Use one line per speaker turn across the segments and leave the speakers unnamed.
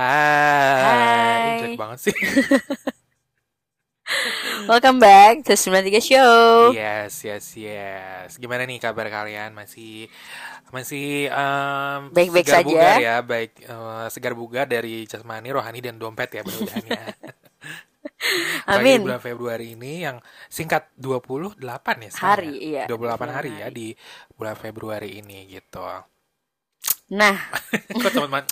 Hai.
Hai.
Jelek banget sih.
Welcome back to 93 Show.
yes, yes, yes. Gimana nih kabar kalian? Masih masih em,
Baik-baik
segar
saja.
bugar ya, baik eh, segar bugar dari jasmani, rohani dan dompet ya ya. Apalagi
Amin.
bulan Februari ini yang singkat 28 ya sekarang
Hari,
ya?
iya.
28 hari ya
Hari.
di bulan Februari ini gitu.
Nah,
Kok teman-teman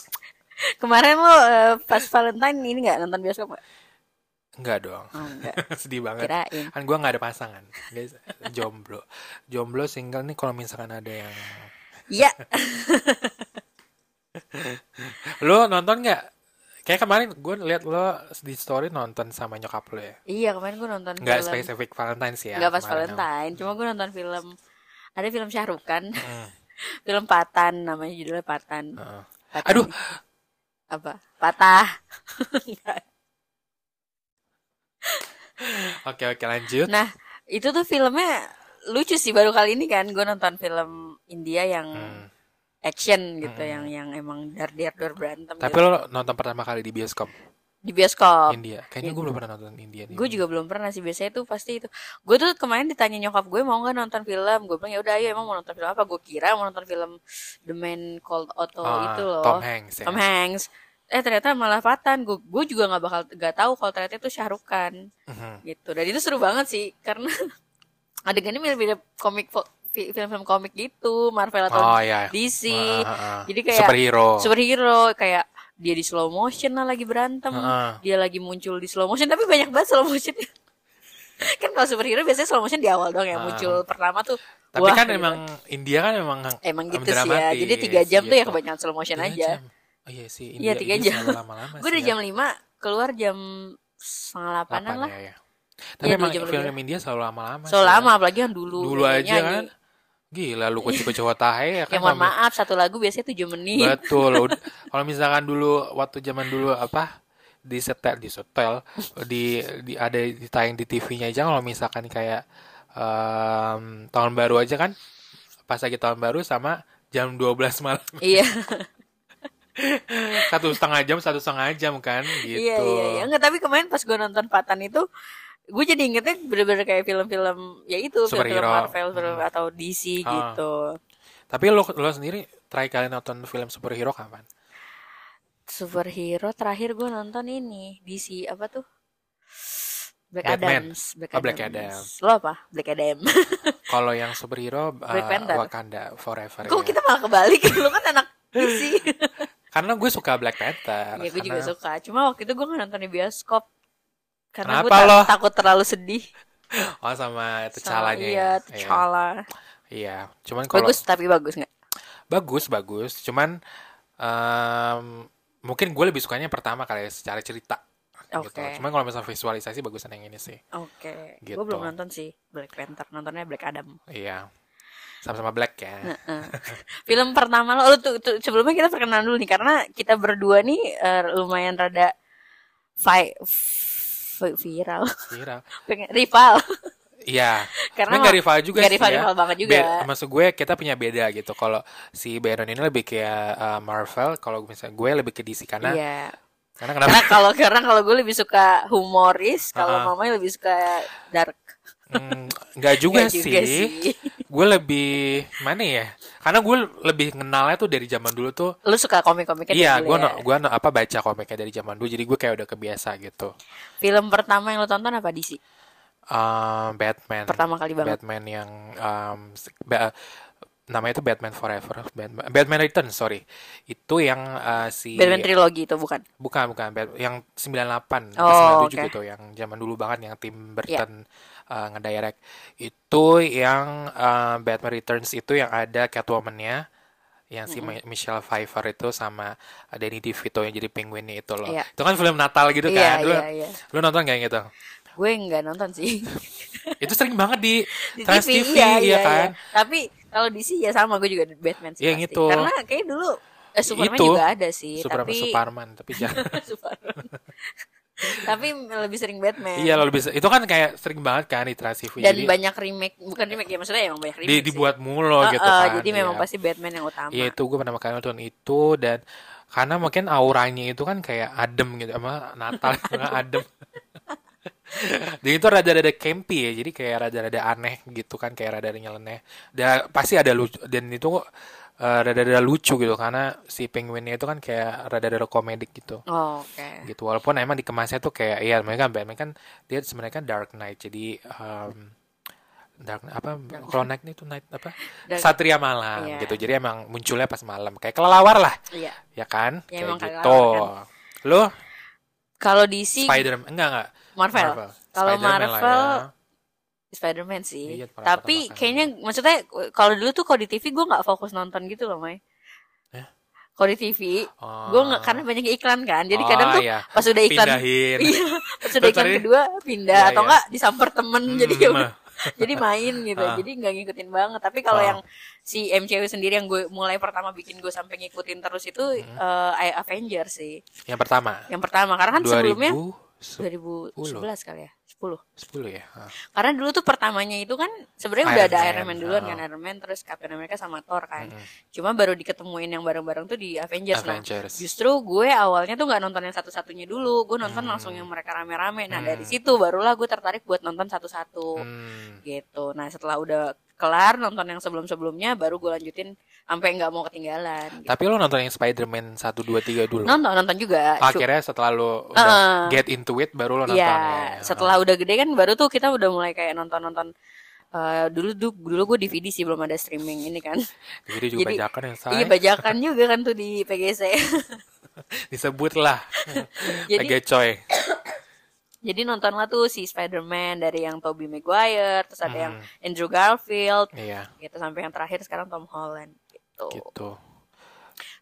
kemarin lo eh, pas Valentine ini nggak nonton bioskop nggak?
enggak dong.
Oh, enggak.
Sedih banget.
Kirain.
kan gue nggak ada pasangan guys jomblo jomblo single nih kalau misalkan ada yang
Iya.
lo nonton nggak kayak kemarin gue liat lo di story nonton sama nyokap lo ya
Iya kemarin gue nonton
nggak
film.
spesifik Valentine sih ya
Nggak pas. Valentine. Cuma gue nonton film. Ada film Khan.
Hmm,
film Patan namanya judulnya Patan.
heeh.
Patan.
aduh
Apa? Patah.
oke oke lanjut
nah itu tuh filmnya lucu sih baru kali ini kan gue nonton film India yang
Hmm.
action gitu
Hmm.
yang yang emang dar dar dar berantem
tapi
gitu.
lo nonton pertama kali di bioskop
di bioskop.
India. Kayaknya gue belum pernah nonton India
gue juga belum pernah sih. Biasanya tuh pasti itu. Gue tuh kemarin ditanya nyokap gue mau nggak nonton film? Gue bilang ya udah ayo emang mau nonton film apa? Gue kira mau nonton film The Man Called Otto
Ah,
itu loh.
Tom Hanks ya.
Tom Hanks. Eh ternyata malah Patan gue gue juga nggak bakal nggak tahu kalau ternyata itu Rukh Khan.
Mhm.
gitu. Dan itu seru banget sih karena adegannya mirip-mirip komik film-film komik gitu. Marvel atau
oh ya
DC
Ah, ah, ah.
Jadi kayak
superhero.
superhero kayak dia di slow motion lah lagi berantem
Heeh.
dia lagi muncul di slow motion tapi banyak banget slow motion kan kalau superhero biasanya slow motion di awal dong yang
Ah.
muncul pertama tuh
tapi
wah,
kan
gitu
emang India kan emang
emang gitu sih ya jadi tiga jam tuh ya
gitu.
kebanyakan slow motion
Tiga
aja
jam. Oh iya sih,
Iya,
India,
tiga
India
jam.
selalu
gue
sih ya.
jam 5 keluar jam setengah delapanan
Delapan
lah
ya, ya. Tapi
Iya,
emang
dua jam
film
lebih.
India selalu lama-lama
so
sih ya.
lama apalagi yang dulu
Dulu aja kan. Gila lu kucu-kucu tahe ya kan.
ya mohon
kalau-
maaf satu lagu biasanya 7 menit
Betul. Kalau misalkan dulu waktu zaman dulu apa di setel di setel di, di ada ditayang di TV-nya aja kalau misalkan kayak em, tahun baru aja kan pas lagi tahun baru sama jam 12 malam
iya
satu setengah jam satu setengah jam kan gitu
Iya iya iya. Enggak, tapi kemarin pas gue nonton Patan itu gue jadi ingetnya bener-bener kayak film-film ya itu film-film
Superhero.
Marvel film
Hmm.
atau DC
Ah.
gitu.
tapi lo lo sendiri terakhir kali nonton film superhero kapan
Superhero terakhir gue nonton ini DC apa tuh? Black
Batman.
Adams. Black,
Oh, Black
Adams. Lo apa? Black Adam.
Kalau yang superhero
Black
uh,
Panther.
Wakanda Forever
Kok
ya.
kita malah kebalik? Lo kan anak DC.
Karena gue suka Black Panther.
Iya gue juga
Karena-
suka. Cuma waktu itu gue nggak nonton di bioskop. Karena gue
Kenapa lo?
takut terlalu sedih.
Oh sama T'Challanya
Iya,
ya. Iya.
T'Challa.
Iya. Cuman kalau
Bagus tapi bagus nggak?
bagus bagus. Cuman em, mungkin gue lebih sukanya pertama kali ya, secara cerita. Gitu.
Oke.
Cuman kalau misalnya visualisasi bagusan yang ini sih.
Oke,
Gitu.
gue belum nonton sih Black Panther, nontonnya Black Adam.
Iya. Sama-sama Black ya.
Heeh. Film pertama lo, lo tuh, tuh- sebelumnya kita perkenalan dulu nih karena kita berdua nih eh, lumayan rada vi- viral,
Viral.
Pengen- rival.
Iya.
karena
Cuman gak rival juga
gak
sih
rival,
ya.
rival banget juga.
Be- maksud gue kita punya beda gitu. Kalau si Baron ini lebih kayak uh, Marvel, kalau misalnya gue lebih ke DC karena
Iya.
karena kenapa?
Karena kalau karena kalau gue lebih suka humoris, kalau
Ah.
mamanya lebih suka dark.
Hmm, nggak juga,
Nggak
sih. Gue lebih mana ya? Karena gue lebih kenalnya tuh dari zaman dulu tuh.
Lu suka komik-komiknya
Iya, gue
ya?
gue no- apa baca komiknya dari zaman dulu. Jadi gue kayak udah kebiasa gitu.
Film pertama yang lo tonton apa DC?
Um, Batman.
Pertama kali banget.
Batman yang um, ba- namanya itu Batman Forever. Batman, Batman Returns, sorry. Itu yang uh, si
Batman trilogi itu bukan?
Bukan, bukan. Bat- yang 98,
Oh,
97
oke.
gitu. Yang zaman dulu banget yang Tim Burton uh, ngedirect. Itu yang uh, Batman Returns itu yang ada Catwoman-nya. Yang si Mi- Michelle Pfeiffer itu sama Danny DeVito yang jadi penguinnya itu loh.
Iya.
Itu kan film Natal gitu
Iya,
kan. Lu,
iya, iya.
lu nonton kayak gitu?
Gue nggak nonton sih.
itu sering banget di,
di
Trans
TV,
TV,
iya,
iya,
iya,
kan?
iya. Tapi kalau DC ya sama gue juga Batman sih
Iya,
pasti.
gitu.
Karena kayak dulu eh, Superman
Itu.
juga ada sih,
Superman,
tapi
Superman, tapi jangan
Superman. Tapi lebih sering Batman.
Iya lo bisa. Itu kan kayak sering banget kan TV.
Dan
jadi
banyak remake, bukan remake ya maksudnya emang banyak remake.
di,
sih.
dibuat mulu
Heeh,
gitu kan.
Jadi memang
Iya.
pasti Batman yang utama.
Iya itu gue pertama kali nonton itu dan karena mungkin auranya itu kan kayak adem gitu sama Natal adem. Jadi itu rada-rada campy ya, jadi kayak rada-rada aneh gitu kan, kayak rada-rada nyeleneh. Dan pasti ada lucu dan itu eh, rada-rada lucu gitu karena si penguinnya itu kan kayak rada-rada komedik gitu.
Oh, Oke.
Gitu walaupun emang dikemasnya tuh kayak iya mereka kan Batman kan dia sebenarnya kan Dark Knight jadi em, Dark apa kalau Night itu Night apa
Dark-
Satria Malam
Iya.
gitu jadi emang munculnya pas malam kayak kelelawar lah
Iya.
ya kan
Ya,
kayak gitu
kelelawar
lo
Kalau DC
Spider enggak enggak
Marvel. Kalau
Spider-Man lah
Marvel
ya.
Spider-Man sih.
Iya,
Tapi kayaknya maksudnya kalau dulu tuh kalau di TV gue nggak fokus nonton gitu loh, Mai.
Eh?
Kalau di TV,
Oh.
gue nggak karena banyak iklan kan. Jadi
Oh,
kadang tuh
iya.
pas udah iklan
pindahin
Iya, pas udah iklan kedua pindah
Iya,
atau
iya.
enggak disamper temen jadi ya
Hmm,
udah. jadi main gitu.
Ah.
Jadi nggak ngikutin banget. Tapi kalau
Ah.
yang si MCU sendiri yang gue mulai pertama bikin gue sampai ngikutin terus itu
Hmm.
eh, Avengers sih.
yang pertama
Yang pertama karena kan sebelumnya
2010
2011 kali ya. 10.
10 ya Ah.
Karena dulu tuh pertamanya itu kan sebenarnya udah ada
Man,
Iron Man duluan
oh.
kan Iron Man terus Captain America sama Thor kan.
Mm-mm.
Cuma baru diketemuin yang bareng-bareng tuh di Avengers. Nah,
Avengers
justru gue awalnya tuh nggak nonton yang satu-satunya dulu. Gue nonton
Hmm.
langsung yang mereka rame-rame. Nah, dari
Hmm.
situ barulah gue tertarik buat nonton satu-satu
Hmm.
gitu. Nah, setelah udah kelar nonton yang sebelum-sebelumnya baru gue lanjutin sampai nggak mau ketinggalan. gitu.
tapi lo nonton yang Spider-Man 1 2 3 dulu
Nonton nonton juga.
Akhirnya setelah lo udah
Uh,
get into it baru lo nonton
Iya,
ya.
setelah udah gede kan baru tuh kita udah mulai kayak nonton-nonton eh, dulu dulu dulu gue DVD sih belum ada streaming ini kan.
jadi juga
Jadi-
bajakan yang say
Iya bajakan juga kan tuh di PGC.
disebut lah
jadi
Lagi coy
jadi nontonlah tuh si Spider-Man dari yang Tobey Maguire, terus ada yang
Hmm.
Andrew Garfield,
iya
gitu sampai yang terakhir sekarang Tom Holland gitu.
gitu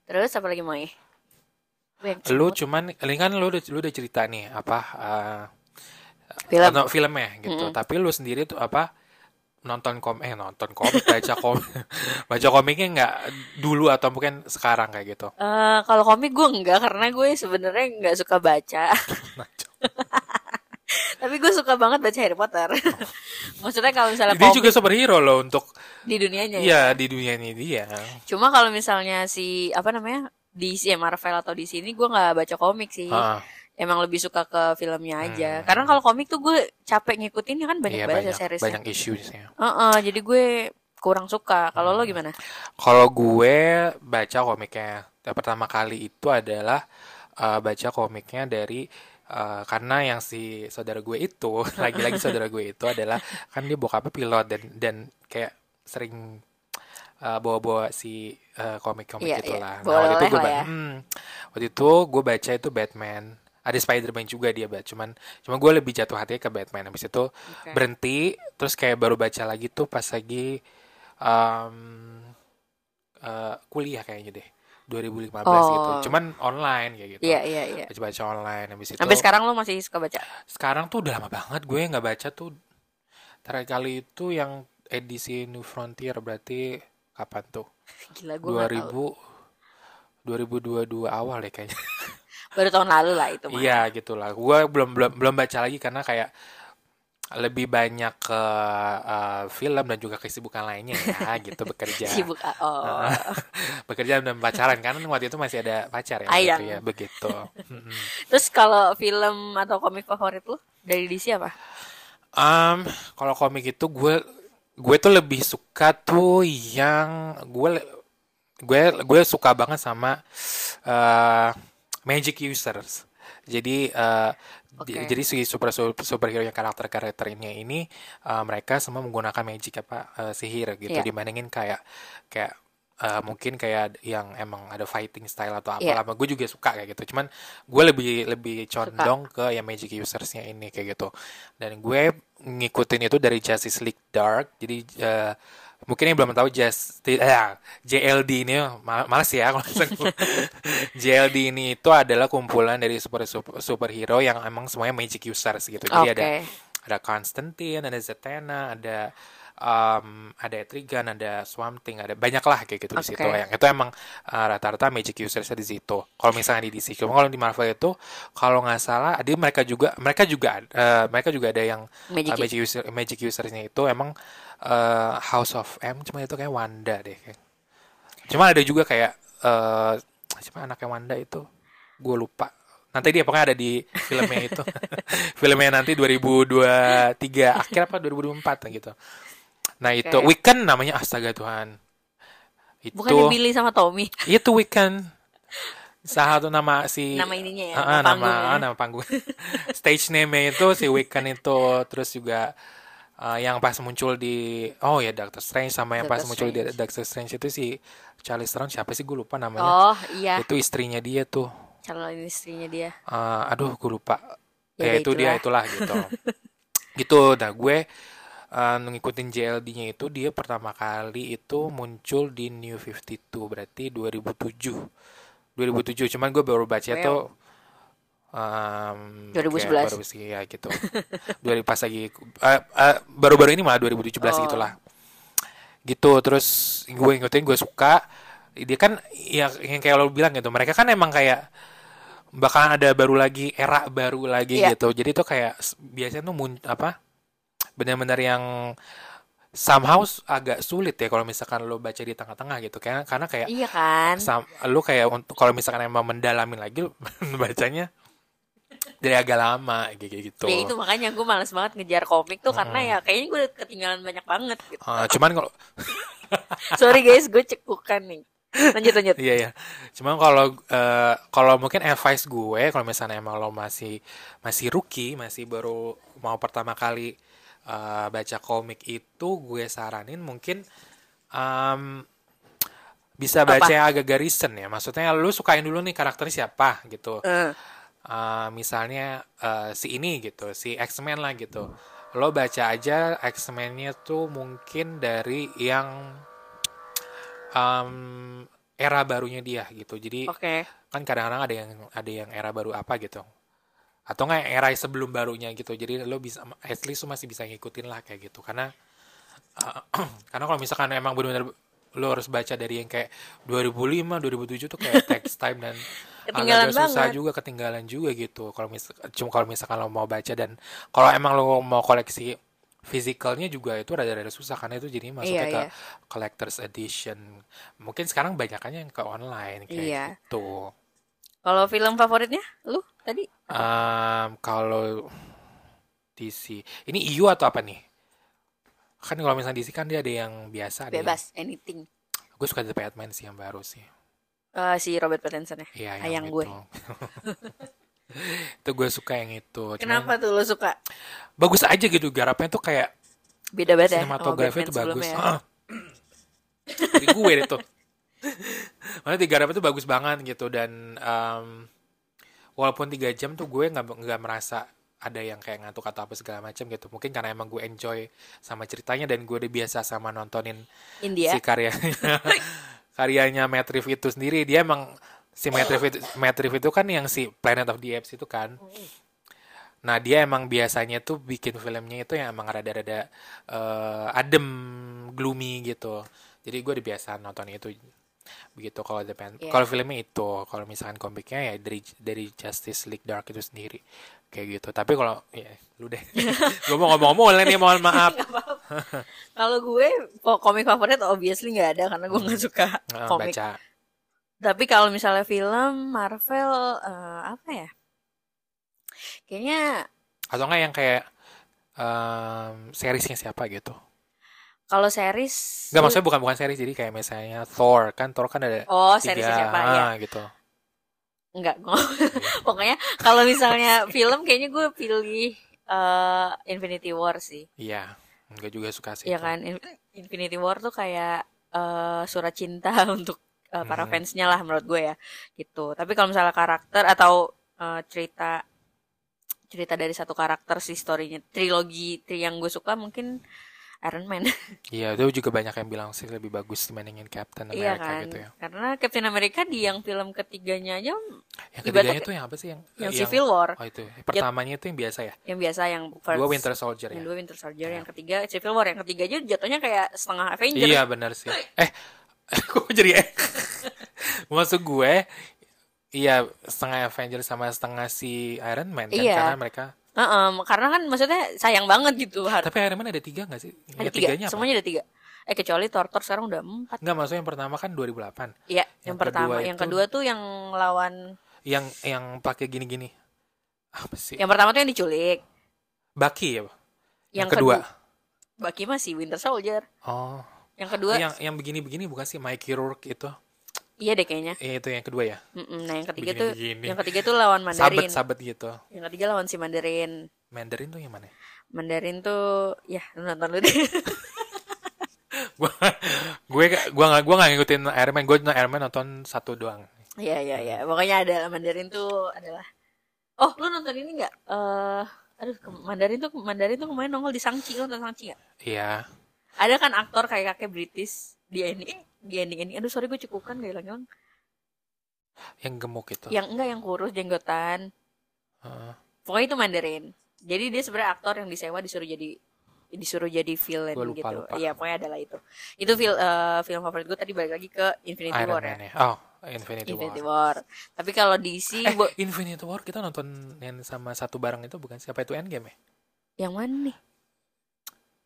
Terus apa lagi mau yang
lu cuman ini kan lu udah lu udah cerita nih apa eh,
film.
atau filmnya gitu tapi lu sendiri tuh apa nonton kom eh nonton komik baca komik baca komiknya nggak dulu atau mungkin sekarang kayak gitu
Eh, kalau komik gue enggak karena gue sebenarnya nggak suka baca. Tapi gue suka banget baca Harry Potter. Maksudnya kalau misalnya
dia
komik
juga superhero loh untuk
di dunianya ya.
iya di dunia ini dia
Cuma kalau misalnya si apa namanya DC ya Marvel atau di sini gue nggak baca komik sih.
Ah,
Emang lebih suka ke filmnya aja.
Hmm.
Karena kalau komik tuh gue capek ngikutin ya kan banyak
iya
banget
banyak
ya seriesnya.
banyak issuesnya
Heeh, jadi gue kurang suka. Kalau lo gimana?
Kalau gue baca komiknya yang pertama kali itu adalah uh, baca komiknya dari uh, karena yang si saudara gue itu lagi-lagi saudara gue itu adalah kan dia bokapnya pilot dan dan kayak sering uh, bawa-bawa si uh, komik-komik
Iya,
gitu
iya.
lah. Nah, waktu itu gue
ya.
hmm, waktu itu gue baca itu Batman. Ada Spider-Man juga dia baca, cuman cuma gue lebih jatuh hati ke Batman. Habis itu
Oke.
berhenti terus kayak baru baca lagi tuh pas lagi um, eh, kuliah kayaknya deh 2015 gitu
Oh.
cuman online kayak gitu
Iya, iya, iya.
baca baca online habis itu
Sampai sekarang lo masih suka baca?
sekarang tuh udah lama banget gue nggak baca tuh terakhir kali itu yang edisi New Frontier berarti kapan tuh
Gila gue nggak tahu.
2000 2022 awal deh kayaknya
Baru tahun lalu lah itu mah.
Iya gitulah. Gue belum belum belum baca lagi karena kayak lebih banyak ke uh, film dan juga kesibukan lainnya ya gitu bekerja
Sibuk. ah, Oh.
bekerja dan pacaran kan waktu itu masih ada pacar ya
Ayang.
gitu ya begitu.
Terus kalau film atau komik favorit lo dari DC apa?
Um, kalau komik itu gue gue tuh lebih suka tuh yang gue gue gue suka banget sama uh, magic users. Jadi uh,
Oke.
j- jadi si super superhero yang karakter karakternya ini uh, mereka semua menggunakan magic apa uh, sihir gitu
Iya.
dibandingin kayak kayak uh, mungkin kayak yang emang ada fighting style atau
Iya.
apa gue juga suka kayak gitu cuman gue lebih lebih condong ke yang magic usersnya ini kayak gitu dan gue ngikutin itu dari Justice League Dark jadi eh, mungkin yang belum tahu Just eh, JLD ini mal- males ya kalau. JLD ini itu adalah kumpulan dari super, super superhero yang emang semuanya magic users gitu jadi
Oke.
ada ada Constantine ada Zatanna ada um, ada Etrigan, ada Swamp Thing, ada banyak lah kayak gitu di
Oke.
situ. Yang itu emang uh, rata-rata Magic usersnya di situ. Kalau misalnya di DC, cuma kalau di Marvel itu kalau nggak salah, dia mereka juga mereka juga uh, mereka juga ada yang
Magic
uh, Magic user Magic usersnya itu emang uh, House of M, cuma itu kayak Wanda deh. Kayak. Cuma ada juga kayak uh, siapa anaknya Wanda itu, gue lupa. Nanti dia pokoknya ada di filmnya itu. filmnya nanti 2023 akhir apa 2024 gitu. Nah itu. Wiccan namanya astaga Tuhan. Itu
Bukannya Billy sama Tommy.
itu Wiccan. Salah satu nama si
Nama ininya ya,
Ah,
nama
nama ah, nama panggung. Stage name itu si Wiccan itu terus juga uh, yang pas muncul di oh ya Doctor Strange sama yang pas
Doctor
muncul di
Strange.
Doctor Strange itu si Charlie Theron siapa sih gue lupa namanya.
Oh iya,
Itu istrinya dia tuh.
calon istrinya dia.
Uh, aduh gue lupa.
Ya
Ya, itu dia itulah gitu. gitu. Nah gue uh, ngikutin JLD-nya itu dia pertama kali itu muncul di New 52 berarti 2007. 2007 cuman gue baru baca
Wow.
tuh um,
2011.
kayak baru sih ya gitu. Dari pas lagi uh, uh, baru-baru ini malah 2017
Oh.
gitulah. Gitu terus gue ngikutin gue suka dia kan ya yang kayak lo bilang gitu mereka kan emang kayak bakalan ada baru lagi era baru lagi
Iya.
gitu jadi tuh kayak biasanya tuh mun, apa benar-benar yang somehow agak sulit ya kalau misalkan lo baca di tengah-tengah gitu karena karena kayak
Iya kan?
sam, lo kayak untuk kalau misalkan emang mendalamin lagi bacanya dari agak lama gitu
Ya itu makanya gue males banget ngejar komik tuh karena ya kayaknya gue ketinggalan banyak banget gitu.
Eh, cuman kalau
Sorry guys, gue cekukan nih. Lanjut lanjut.
Iya ya. Cuman kalau eh, kalau mungkin advice gue kalau misalnya emang lo masih masih rookie, masih baru mau pertama kali eh, baca komik itu gue saranin mungkin em, bisa
Apa?
baca yang agak garisen ya. Maksudnya lu sukain dulu nih karakternya siapa gitu.
Eh,
Eh, misalnya eh, si ini gitu, si X-Men lah gitu. Lo baca aja X-Men-nya tuh mungkin dari yang em, era barunya dia gitu. Jadi
Oke.
kan kadang-kadang ada yang ada yang era baru apa gitu. Atau nggak era sebelum barunya gitu. Jadi lo bisa at least lo masih bisa ngikutin lah kayak gitu. Karena eh, karena kalau misalkan emang benar-benar lo harus baca dari yang kayak 2005, 2007 tuh kayak text time dan
Ketinggalan
agak susah
banget.
juga ketinggalan juga gitu. Kalau misal cuma kalau misalkan lo mau baca dan kalau emang lo mau koleksi fisikalnya juga itu rada-rada susah karena itu jadi masuknya
Iya,
ke
iya.
collector's edition. Mungkin sekarang banyakannya yang ke online kayak
Iya.
gitu.
Kalau film favoritnya lu tadi?
Em, kalau DC, ini EU atau apa nih? Kan kalau misalnya DC kan dia ada yang biasa, ada yang-
Bebas, anything.
gue suka The Batman sih yang baru sih.
Eh, si Robert Pattinson ya.
Iya,
Ayang
yang
gue.
itu. gue suka yang itu. Cuman
Kenapa tuh lu suka?
bagus aja gitu garapnya tuh kayak
Beda banget ya.
sinematografi itu bagus.
ya.
Ah. Di gue deh tuh. Mana tiga garapnya tuh bagus banget gitu dan em, walaupun tiga jam tuh gue nggak nggak merasa ada yang kayak ngantuk atau apa segala macam gitu. Mungkin karena emang gue enjoy sama ceritanya dan gue udah biasa sama nontonin
India.
si karyanya karyanya Matt Reeves itu sendiri dia emang si Matt Reeves itu, Matt Reeves itu kan yang si Planet of the Apes itu kan. Nah dia emang biasanya tuh bikin filmnya itu yang emang rada-rada eh, adem gloomy gitu. Jadi gue biasa nonton itu begitu kalau The Pen-
Iya.
kalau filmnya itu kalau misalkan komiknya ya dari dari Justice League Dark itu sendiri kayak gitu. Tapi kalau ya lu deh. Gue mau ngomong-ngomong nih mohon maaf.
Nggak. Kalau gue komik favorit obviously nggak ada karena gue nggak suka
Nah,
komik.
baca.
Tapi kalau misalnya film Marvel eh, apa ya? Kayaknya
atau enggak yang kayak em, seriesnya siapa gitu?
Kalau series
Enggak maksudnya bukan bukan series. Jadi kayak misalnya Thor. Kan Thor kan ada
Oh, series siapa? ya?
ah, gitu
Enggak, pokoknya kalau misalnya film kayaknya gue pilih eh, Infinity War sih.
iya enggak juga suka sih
Iya
itu.
kan, In- Infinity War tuh kayak eh, surat cinta untuk eh, para
Hmm.
fansnya lah menurut gue ya, gitu. Tapi kalau misalnya karakter atau eh, cerita cerita dari satu karakter sih storynya trilogi tri yang gue suka mungkin Iron Man.
Iya, itu juga banyak yang bilang sih lebih bagus dibandingin Captain
Iya
America
kan?
gitu ya.
Karena Captain America di yang film ketiganya aja
Yang ketiganya tuh yang apa sih yang
yang Civil War,
Oh itu, pertamanya itu yang biasa ya.
yang biasa yang first,
Dua Winter Soldier
yang
ya.
dua Winter Soldier, yang ketiga Civil War, yang ketiga aja jatuhnya kayak setengah Avenger.
Iya benar sih. Eh, kok jadi eh? Maksud gue, iya setengah Avenger sama setengah si Iron Man kan
Iya.
karena mereka.
Heeh, karena kan maksudnya sayang banget gitu. Har-
Tapi Iron Man ada tiga nggak sih?
ada
Yang
tiga,
tiganya apa?
semuanya ada tiga. Eh kecuali Thor, Thor sekarang udah empat.
Nggak maksudnya yang pertama kan 2008.
Iya, yang,
Yang
pertama,
kedua
yang
itu-
kedua tuh yang lawan,
Yang yang pakai gini-gini. Apa sih?
yang pertama tuh yang diculik.
Bucky ya?
Yang,
kedua.
Baki masih Winter Soldier.
Oh.
Yang kedua,
Yang yang begini-begini bukan sih Mike Rourke itu?
Iya deh kayaknya.
Iya itu yang kedua ya.
Mm-mm. Nah yang ketiga tuh, yang ketiga tuh lawan Mandarin.
Sabet-sabet gitu.
Yang ketiga lawan si Mandarin.
Mandarin tuh yang mana?
Mandarin tuh, ya lu nonton lu deh.
Gua gue gua nggak gua nggak ngikutin Iron Man. Gue Iron Man nonton satu doang.
Iya iya iya. Pokoknya ada Mandarin tuh adalah. Oh, lu nonton ini nggak? Eh, aduh, ke- Mandarin tuh Mandarin tuh kemarin nongol di Sangchi, lu nonton Sangchi nggak?
Iya.
Ada kan aktor kayak kakek British di ending, di ending ini. Aduh, sorry gue cukukan gak hilang-hilang.
Yang gemuk itu.
Yang enggak yang kurus jenggotan.
Heeh.
Pokoknya itu Mandarin. Jadi dia sebenarnya aktor yang disewa disuruh jadi disuruh jadi villain
Gua lupa,
gitu.
lupa.
Iya, pokoknya adalah itu. Itu fil, eh, film favorit gue tadi balik lagi ke Infinity
Iron
War ya.
Man ya. Oh, Infinity,
Infinity
War.
War. Tapi kalau DC
Eh,
bo-
Infinity War kita nonton yang sama satu bareng itu bukan siapa itu Endgame ya?
yang mana nih?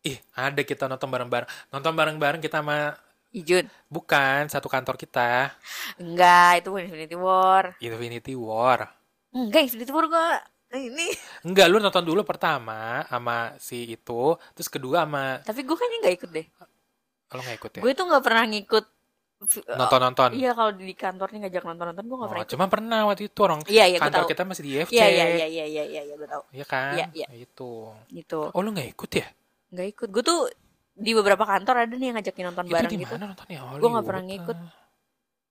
Ih, ada kita nonton bareng-bareng. Nonton bareng-bareng kita sama
Ijun.
bukan satu kantor kita.
Enggak, itu Infinity War.
Infinity War.
Enggak, Infinity War gua ini.
Enggak, lu nonton dulu pertama sama si itu, terus kedua sama
Tapi gue kayaknya nggak ikut deh.
lo nggak ikut ya?
Gue tuh nggak pernah ngikut.
Nonton-nonton.
Iya, kalau di kantornya ngajak nonton-nonton gue
Oh,
pernah ikut.
cuma pernah waktu itu orang
Iya, iya,
kantor kita masih di IFC.
Iya, iya, iya, iya, iya, iya, iya, gue tahu.
Iya kan?
Iya, iya.
Itu.
Gitu.
Oh, lu nggak ikut ya?
Nggak ikut. Gue tuh di beberapa kantor ada nih yang ngajakin nonton
itu
bareng gitu.
mana nontonnya?
Gua nggak pernah ngikut.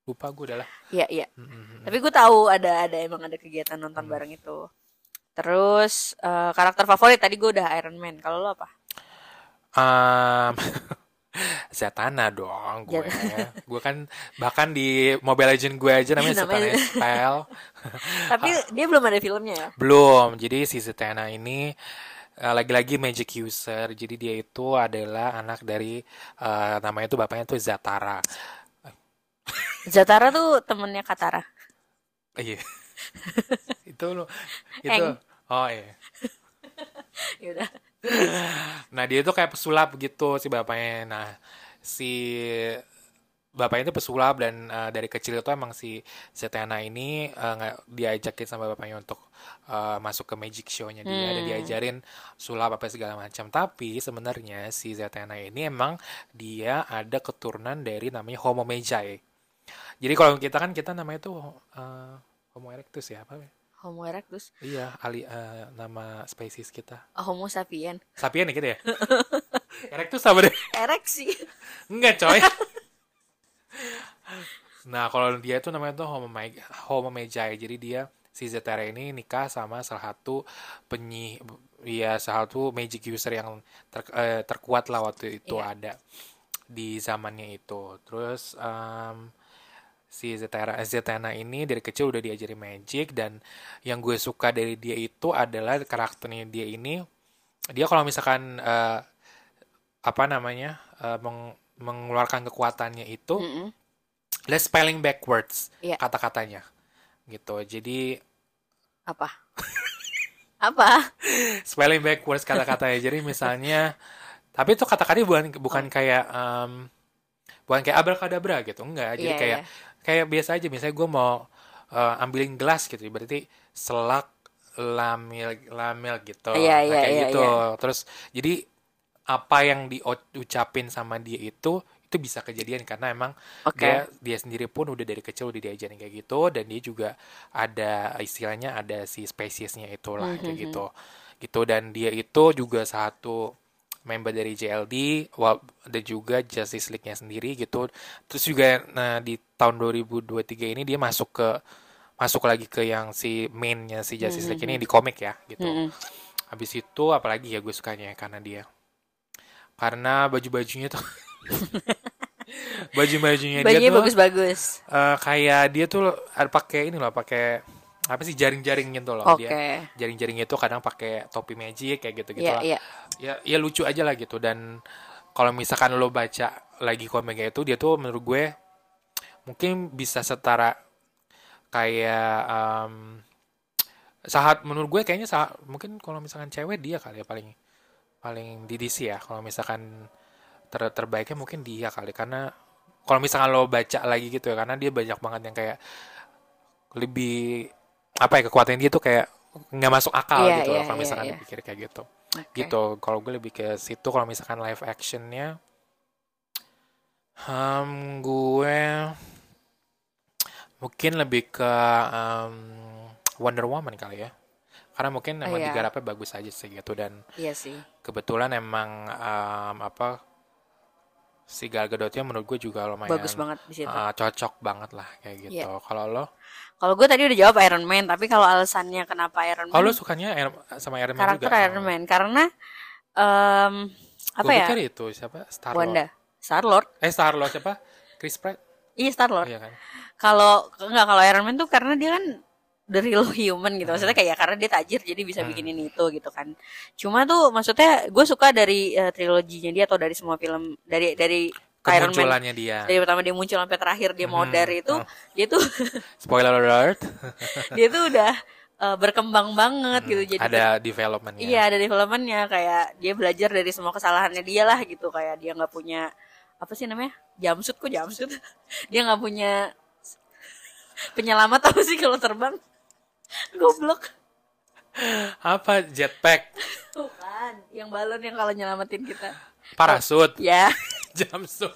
Lupa gue udah lah.
Iya, iya.
Mm-mm.
Tapi gue tahu ada ada emang ada kegiatan nonton
Hmm.
bareng itu. Terus eh, karakter favorit tadi gue udah Iron Man. Kalau lo apa?
Um, Zatanna dong gue. gue kan bahkan di Mobile Legend gue aja namanya
Namanya-
Zatanna Style.
Tapi dia belum ada filmnya ya.
Belum. Jadi si Zatanna ini lagi-lagi magic user. Jadi dia itu adalah anak dari eh, namanya itu bapaknya tuh Zatara.
Zatara tuh temennya Katara.
Iya. itu lo itu
Eng.
oh iya.
Ya udah.
Nah dia itu kayak pesulap gitu si bapaknya. Nah si bapaknya itu pesulap dan eh, dari kecil itu emang si Zatanna ini nggak diajakin sama bapaknya untuk eh, masuk ke magic show-nya dia dan
Hmm.
diajarin sulap apa segala macam. Tapi sebenarnya si Zatanna ini emang dia ada keturunan dari namanya Homo Magi. Jadi kalau kita kan kita namanya tuh eh, Homo erectus ya apa?
Homo erectus,
Iya, ali eh, nama spesies kita.
Homo sapien.
Sapien ya gitu ya? erectus apa deh?
Ereksi.
Enggak coy. nah kalau dia itu namanya tuh Homo, Mag- Homo Magi. Jadi dia si Zetara ini nikah sama salah satu penyi ya salah satu magic user yang ter- eh, terkuat lah waktu itu
Iya.
ada di zamannya itu. Terus em, si Zetara Zetana ini dari kecil udah diajari magic dan yang gue suka dari dia itu adalah karakternya dia ini dia kalau misalkan eh, apa namanya eh, meng- mengeluarkan kekuatannya itu
Mm-mm.
dia spelling backwards
Iya.
kata-katanya gitu. Jadi
Apa? Apa?
spelling backwards kata-katanya. Jadi misalnya tapi itu kata-katanya bukan bukan kayak em, bukan kayak abracadabra gitu enggak. Jadi
Iya,
kayak kayak biasa aja. Misalnya gue mau eh, ambilin gelas gitu berarti selak lamil lamil gitu.
Iya,
Nah,
iya,
kayak
iya,
gitu. terus jadi apa yang diucapin sama dia itu itu bisa kejadian karena emang
Oke.
dia dia sendiri pun udah dari kecil udah diajarin kayak gitu dan dia juga ada istilahnya ada si spesiesnya itulah kayak
Mhm.
gitu gitu dan dia itu juga satu member dari JLD dan juga Justice League-nya sendiri gitu terus juga nah di tahun 2023 ini dia masuk ke masuk lagi ke yang si mainnya si Justice League ini di komik ya gitu
Mm-mm.
habis itu apalagi ya gue sukanya karena dia karena baju-bajunya tuh baju-bajunya dia tuh
bagus-bagus.
eh, kayak dia tuh ada pakai ini loh pakai apa sih jaring-jaring gitu loh
Oke.
dia jaring-jaring itu kadang pakai topi magic kayak gitu gitu
Iya,
lah
iya.
ya ya lucu aja lah gitu dan kalau misalkan lo baca lagi komiknya itu dia tuh menurut gue mungkin bisa setara kayak em, saat menurut gue kayaknya saat mungkin kalau misalkan cewek dia kali ya paling paling di DC ya kalau misalkan ter terbaiknya mungkin dia kali karena kalau misalkan lo baca lagi gitu ya karena dia banyak banget yang kayak lebih apa ya kekuatan dia tuh kayak nggak masuk akal
Iya,
gitu loh
iya,
kalau
iya,
misalkan
iya.
dipikir kayak gitu
Oke.
gitu kalau gue lebih ke situ kalau misalkan live actionnya hmm, gue mungkin lebih ke em, Wonder Woman kali ya karena mungkin
Oh,
emang
iya.
digarapnya bagus aja sih gitu dan
Iya sih.
kebetulan emang em, apa si Gal Gadotnya menurut gue juga lumayan
Bagus banget di situ.
eh, cocok banget lah kayak gitu
Iya.
kalau lo
Kalau gue tadi udah jawab Iron Man, tapi kalau alasannya kenapa Iron Man?
oh lo sukanya Iron- sama Iron Man
karakter
juga
Iron Man karena em, apa
gue
ya?
pikir itu siapa Star Lord
Wanda, Star Lord.
eh Star Lord siapa Chris Pratt
Iya Star Lord.
iya kan
Kalau enggak kalau Iron Man tuh karena dia kan the real human gitu. Maksudnya kayak karena dia tajir jadi bisa
Hmm.
bikin ini itu gitu kan. Cuma tuh maksudnya gue suka dari eh, triloginya dia atau dari semua film dari dari Iron Man.
Kemunculannya dia.
Dari pertama dia muncul sampai terakhir dia
Hmm,
itu
oh.
dia tuh
spoiler alert.
dia tuh udah eh, berkembang banget gitu. Jadi
ada developmentnya.
Iya ada developmentnya. Kayak dia belajar dari semua kesalahannya dia lah gitu. Kayak dia nggak punya apa sih namanya? Jamsut kok jamsut dia nggak punya penyelamat apa sih kalau terbang goblok.
Apa? Jetpack.
Bukan yang balon yang kalau nyelamatin kita.
Parasut.
Ya.
Jumpsuit.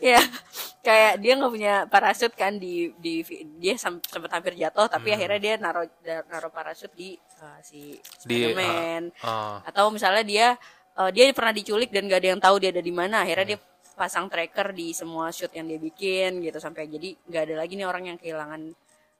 Ya kayak dia nggak punya parasut kan di di dia sempat hampir jatuh tapi akhirnya dia naruh naruh parasut di uh, si
Di, uh,
Spiderman.
oh
atau misalnya dia uh, dia pernah diculik dan gak ada yang tahu dia ada di mana akhirnya dia pasang tracker di semua shoot yang dia bikin gitu sampai jadi nggak ada lagi nih orang yang kehilangan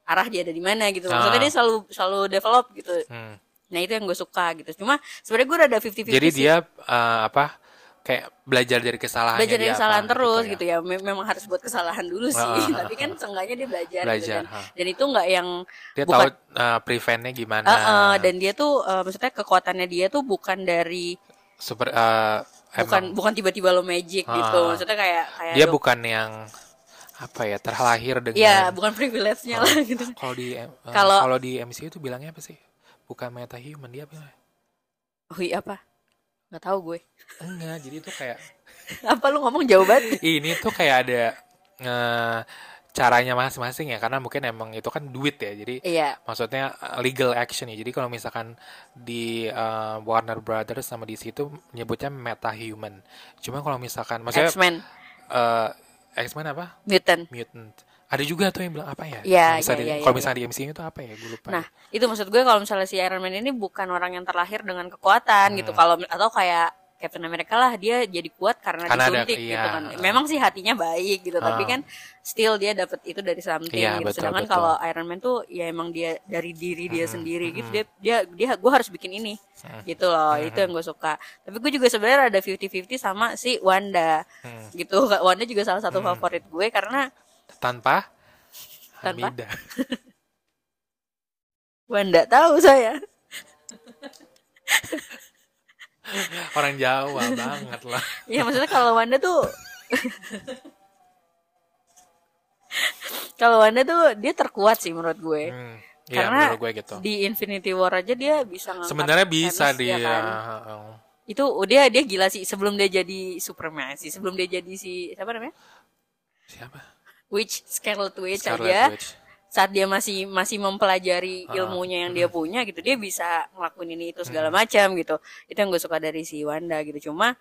arah dia ada di mana gitu maksudnya
Ah.
dia selalu selalu develop gitu
hmm.
nah itu yang gue suka gitu cuma sebenarnya gue rada 50-50
jadi
sih.
dia uh, apa kayak belajar dari kesalahannya
belajar dari kesalahan
apa,
terus
ya.
gitu ya, Mem- memang harus buat kesalahan dulu sih
Ah, ah,
tapi kan seenggaknya dia belajar, gitu
Belajar,
dan,
ah.
dan itu nggak yang
dia
bukan
tahu uh, preventnya gimana
Eh, eh, dan dia tuh eh, maksudnya kekuatannya dia tuh bukan dari
super uh,
bukan
emang
bukan tiba-tiba lo magic gitu
Ah.
maksudnya kayak kayak
dia
dok-
bukan yang apa ya terlahir dengan
Iya, bukan privilege-nya lah gitu.
kalau di uh,
Kalau-
kalau di MCU itu bilangnya apa sih bukan meta human dia bilang
Oh iya apa? Gak tahu gue.
enggak jadi itu kayak
Apa lu ngomong jauh banget?
ini tuh kayak ada eh, caranya masing-masing ya karena mungkin emang itu kan duit ya jadi
Iya.
maksudnya uh, legal action ya jadi kalau misalkan di uh, Warner Brothers sama DC itu nyebutnya meta human cuma kalau misalkan maksudnya
X-Men,
uh, X-Men apa
Mutant.
mutant ada juga tuh yang bilang apa ya
Iya,
Kalau misalnya
iya,
di-
iya,
kalau
iya.
di MCU itu apa ya gue lupa
Nah, itu maksud gue kalau misalnya si Iron Man ini bukan orang yang terlahir dengan kekuatan
Hmm.
gitu. Kalau atau kayak Captain America lah dia jadi kuat karena,
Karena ada-
disuntik
iya.
gitu kan. Memang sih hatinya baik gitu, tapi
Ah.
kan still dia dapat itu dari something
Iya,
gitu.
betul,
Sedangkan
betul.
kalau Iron Man tuh ya emang dia dari diri dia
Hmm,
sendiri gitu.
hmm.
Dia dia dia gue harus bikin ini.
Hmm.
Gitu loh. Itu yang gue suka. Tapi gue juga sebenarnya ada 50-50 sama si Wanda.
Hmm.
Gitu. Wanda juga salah satu favorit gue karena
tanpa
Tanpa? Wanda tahu saya.
orang Jawa banget lah
Iya maksudnya kalau Wanda tuh kalau Wanda tuh dia terkuat sih menurut gue.
hmm. ya
Karena
menurut gue gitu
Di Infinity War aja dia bisa ngangkat
sebenarnya bisa
Thanos,
dia
ya kan? Itu oh, dia dia gila sih sebelum dia jadi Superman sih, sebelum dia jadi si siapa namanya?
siapa
Witch Scarlet Witch
Scarlet
aja
Witch.
Saat dia masih masih mempelajari
Ah,
ilmunya yang dia punya gitu dia bisa ngelakuin ini itu segala macam gitu itu yang gue suka dari si Wanda gitu cuma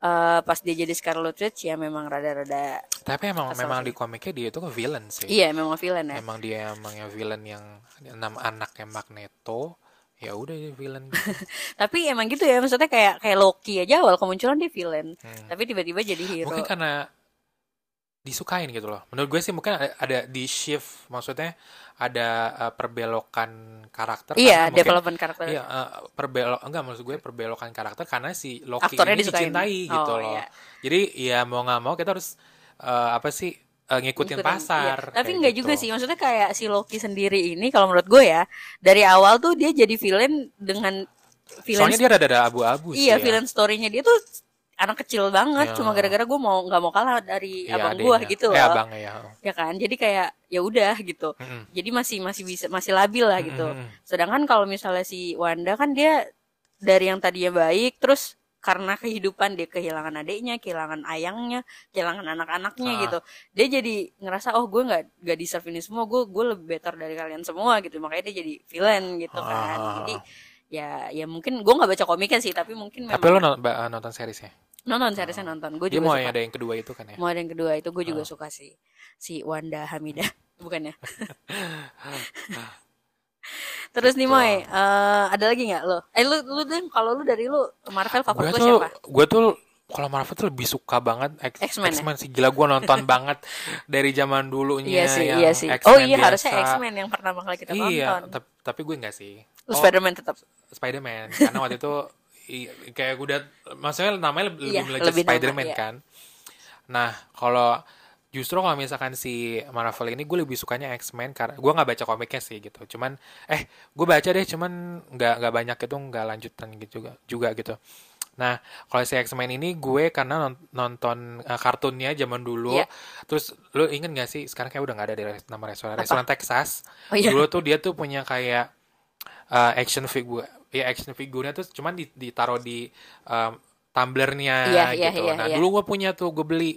eh, pas dia jadi Scarlet Witch ya memang rada-rada
Tapi emang memang
sih.
di komiknya dia itu villain sih.
iya memang villain ya
Emang dia emang yang villain yang enam anaknya Magneto. Ya udah dia villain.
tapi emang gitu ya maksudnya kayak kayak Loki aja awal kemunculan dia villain
Hmm.
tapi tiba-tiba jadi hero
Mungkin karena disukain gitu loh. Menurut gue sih mungkin ada, ada di shift, maksudnya ada uh, perbelokan karakter.
Iya,
mungkin-
development karakter.
Iya, uh, perbelok enggak maksud gue perbelokan karakter karena si Loki
Aktornya
ini
disukain.
dicintai gitu
Oh,
loh.
iya.
Jadi ya mau nggak mau kita harus uh, apa sih uh, ngikutin,
Ngikutin,
pasar.
iya. Tapi nggak
gitu.
juga sih, maksudnya kayak si Loki sendiri ini kalau menurut gue ya dari awal tuh dia jadi villain dengan villain
Soalnya dia rada-rada abu-abu sih.
iya
ya.
villain story-nya dia tuh anak kecil banget,
Ya.
cuma gara-gara gue mau nggak mau kalah dari
Iya,
abang gue gitu
Eh,
loh,
abangnya ya.
ya kan? Jadi kayak ya udah gitu.
Mm-mm.
Jadi masih masih bisa masih labil lah gitu.
Mm-mm.
Sedangkan kalau misalnya si Wanda kan dia dari yang tadinya baik terus karena kehidupan dia kehilangan adiknya, kehilangan ayangnya, kehilangan anak-anaknya
Ah.
gitu. Dia jadi ngerasa oh gue nggak nggak deserve ini semua, gue gue lebih better dari kalian semua gitu. Makanya dia jadi villain gitu kan.
Ah.
Jadi ya ya mungkin gue nggak baca komiknya sih, tapi mungkin memang
Tapi lo non- ba- nonton seriesnya?
nonton seriesnya nonton. Gue juga
mau
suka.
ada yang kedua itu kan ya?
Mau ada yang kedua itu gue juga
Ah.
suka sih si Wanda Hamidah bukannya. Terus nih
Gitu.
Moy, eh, ada lagi nggak lo? Eh lu lu deh kalau lu dari lu Marvel favorit lu
tuh,
siapa?
gue tuh kalau Marvel tuh lebih suka banget X-
X-Men ya?
X-Men sih gila gue nonton banget dari zaman dulunya
Iya sih,
yang
iya sih.
X-Men
Oh iya
biasa.
harusnya X-Men yang pertama kali kita
Iya,
tonton.
tap- tapi gue enggak sih. Oh,
Spider-Man tetap.
Spider-Man karena waktu itu kayak gue udah maksudnya namanya lebih,
Iya,
lebih
nama,
Spider-Man
iya.
kan. Nah, kalau justru kalau misalkan si Marvel ini gue lebih sukanya X-Men karena gue nggak baca komiknya sih gitu. Cuman eh gue baca deh cuman nggak nggak banyak itu nggak lanjutan gitu juga juga gitu. Nah, kalau si X-Men ini gue karena non- nonton uh, kartunnya zaman dulu.
Iya.
Terus lu inget gak sih sekarang kayak udah nggak ada di res- nama restoran restoran Texas.
Oh iya.
Dulu tuh dia tuh punya kayak uh, action figure. Ya action figurnya tuh cuman di- ditaruh di um, tumblernya
Iya, iya,
gitu.
iya,
nah,
iya.
dulu gue punya tuh gue beli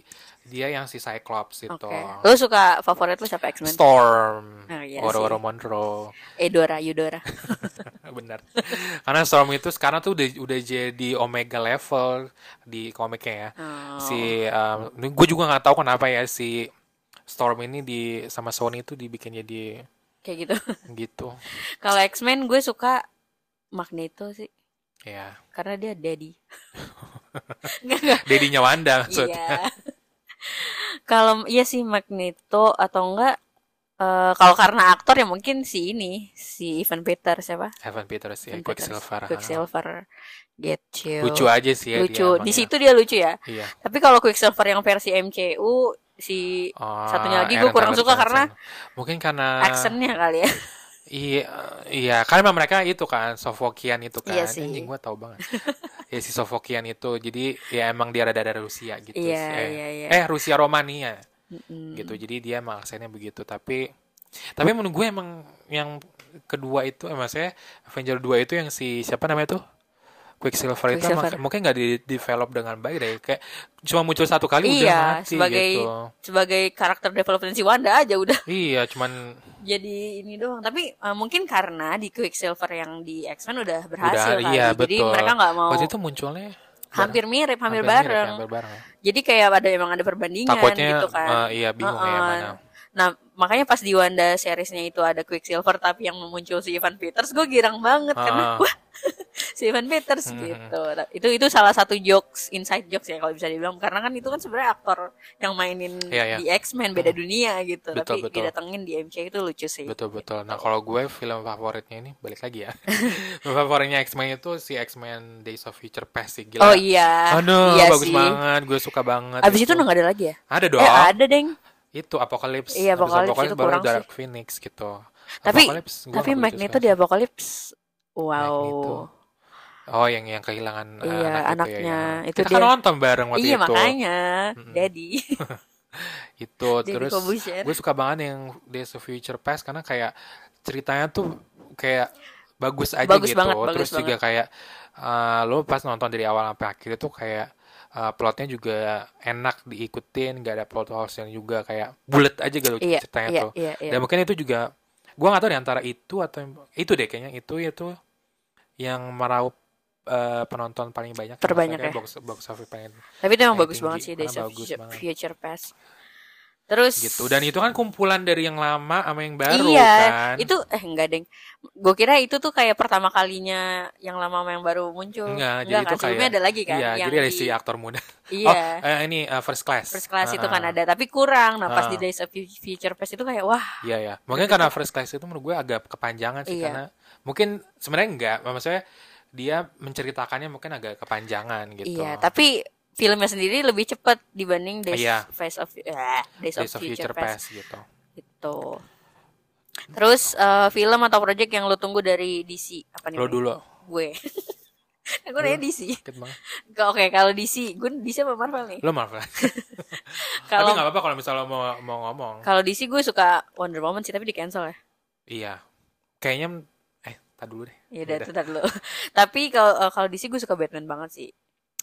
dia yang si Cyclops itu.
Lu suka favorit lu siapa X-Men?
Storm,
Oh, iya.
Monroe.
Edora, Eudora.
benar karena Storm itu sekarang tuh udah udah jadi Omega level di komiknya ya
Oh.
si gue juga nggak tahu kenapa ya si Storm ini di sama Sony itu dibikin jadi
Kayak gitu.
gitu
Kalau X-Men gue suka Magneto sih.
Ya
Karena dia daddy. Enggak, enggak.
dedinya Wanda maksudnya
Iya. Kalau iya sih Magneto atau enggak eh, kalau karena aktor ya mungkin si ini si Ivan Peters siapa?
Evan Peters ya
Ivan Peters.
Quicksilver ha.
Quicksilver. Gitu.
lucu aja sih ya
Lucu.
dia
Di situ dia lucu ya.
iya
Tapi kalau Quicksilver yang versi MCU si
Oh,
satunya lagi gue kurang suka
Johnson.
karena
mungkin karena
actionnya kali ya.
Iya, iya, karena memang mereka itu kan Sofokian itu kan.
Iya sih.
Anjing gue tahu banget. ya si Sofokian itu, jadi ya emang dia ada dari Rusia gitu.
Iya,
eh,
iya, iya.
eh Rusia Romania
Mm-mm.
gitu. Jadi dia emang aksennya begitu. Tapi tapi menurut gue emang yang kedua itu, eh, maksudnya Avenger 2 itu yang si siapa namanya tuh? Quicksilver, itu
Quicksilver.
emang- mungkin nggak di develop dengan baik deh. Kayak cuma muncul satu kali udah
Iya,
mati
sebagai
gitu.
sebagai karakter development si Wanda aja udah
Iya, cuman
jadi ini doang. Tapi eh, mungkin karena di Quicksilver yang di X-Men udah berhasil
udah
kali.
iya
Jadi
betul.
mereka nggak mau
Waktu itu munculnya
hampir mirip, hampir,
mirip,
bareng.
hampir bareng ya.
Jadi kayak ada emang ada perbandingan
Takutnya
gitu kan.
eh, iya bingung ya
Heeh.
mana.
Nah, makanya pas di Wanda seriesnya itu ada Quicksilver tapi yang muncul si Ivan Peters, gue girang banget karena
Ah.
wah si Ivan Peters
Hmm.
gitu. Itu itu salah satu jokes, inside jokes ya kalau bisa dibilang karena kan itu kan sebenarnya aktor yang mainin
Iya, iya.
di X-Men beda dunia gitu,
Betul,
tapi
betul.
didatengin di MCU itu lucu sih.
Betul betul. Nah kalau gue film favoritnya ini balik lagi ya. favoritnya X-Men itu si X-Men Days of Future Past sih. Gila.
Oh iya.
Aduh
iya
bagus
sih.
banget. Gue suka banget.
Abis itu gak ada lagi ya?
Ada dong.
Eh ada deng.
Itu Apocalypse.
Iya, Apocalypse itu
baru
kurang
Dark Phoenix gitu.
Tapi
Apocalypse,
tapi Magneto di
sih.
Apocalypse. Wow.
Magneto. Oh yang yang kehilangan uh,
Iya,
anak itu
anaknya.
ya.
Itu
Kita kan
dia.
nonton bareng waktu
Iya
itu.
makanya,
Mm-mm.
Daddy.
itu
Jadi
terus gue suka banget yang Days of Future Past karena kayak ceritanya tuh kayak bagus aja
Bagus
gitu
banget, bagus
terus juga kayak uh, lo pas nonton dari awal sampai akhir itu kayak uh, plotnya juga enak diikutin gak ada plot holes yang juga kayak bulat aja gitu
Iya,
ceritanya
iya,
tuh
iya, iya.
dan mungkin itu juga gue gak tahu di antara itu atau itu deh kayaknya itu itu yang meraup uh, penonton paling banyak
Terbanyak ya.
box box office paling
Tapi itu emang bagus
tinggi,
banget sih
bagus
Future,
banget.
Future Past. Terus
gitu dan itu kan kumpulan dari yang lama sama yang baru
iya,
kan
itu eh enggak deng. Gue kira itu tuh kayak pertama kalinya yang lama sama yang baru muncul.
Enggak, jadi
Enggak
itu
kan? Sebelumnya
kayak-
ada lagi kan?
iya
yang
jadi ada
di-
si aktor muda
Iya.
oh eh, ini uh, first class
First class itu
Ah,
kan ada, tapi kurang. Nah, pas
Ah.
di Days of Future Past itu kayak wah,
Iya ya, mungkin karena first class itu menurut gue agak kepanjangan sih
Iya.
karena mungkin sebenarnya enggak, maksudnya dia menceritakannya mungkin agak kepanjangan gitu.
iya. Tapi filmnya sendiri lebih cepat dibanding Days,
Iya.
Face of eh, Days,
Days
of
of
Future,
Future
Past.
Past gitu.
Gitu. Terus eh, film atau project yang lo tunggu dari DC apa nih?
Lo dulu,
Gue. gue nanya DC. Oke, kalau DC, gue DC apa Marvel nih?
Lo Marvel. tapi
Kalau
nggak apa-apa kalau misalnya lo mau mau ngomong.
kalau DC gue suka Wonder Woman sih, tapi di cancel ya.
Iya, kayaknya eh tak dulu deh.
Ya udah, dulu. tapi kalau eh, kalau DC gue suka Batman banget sih.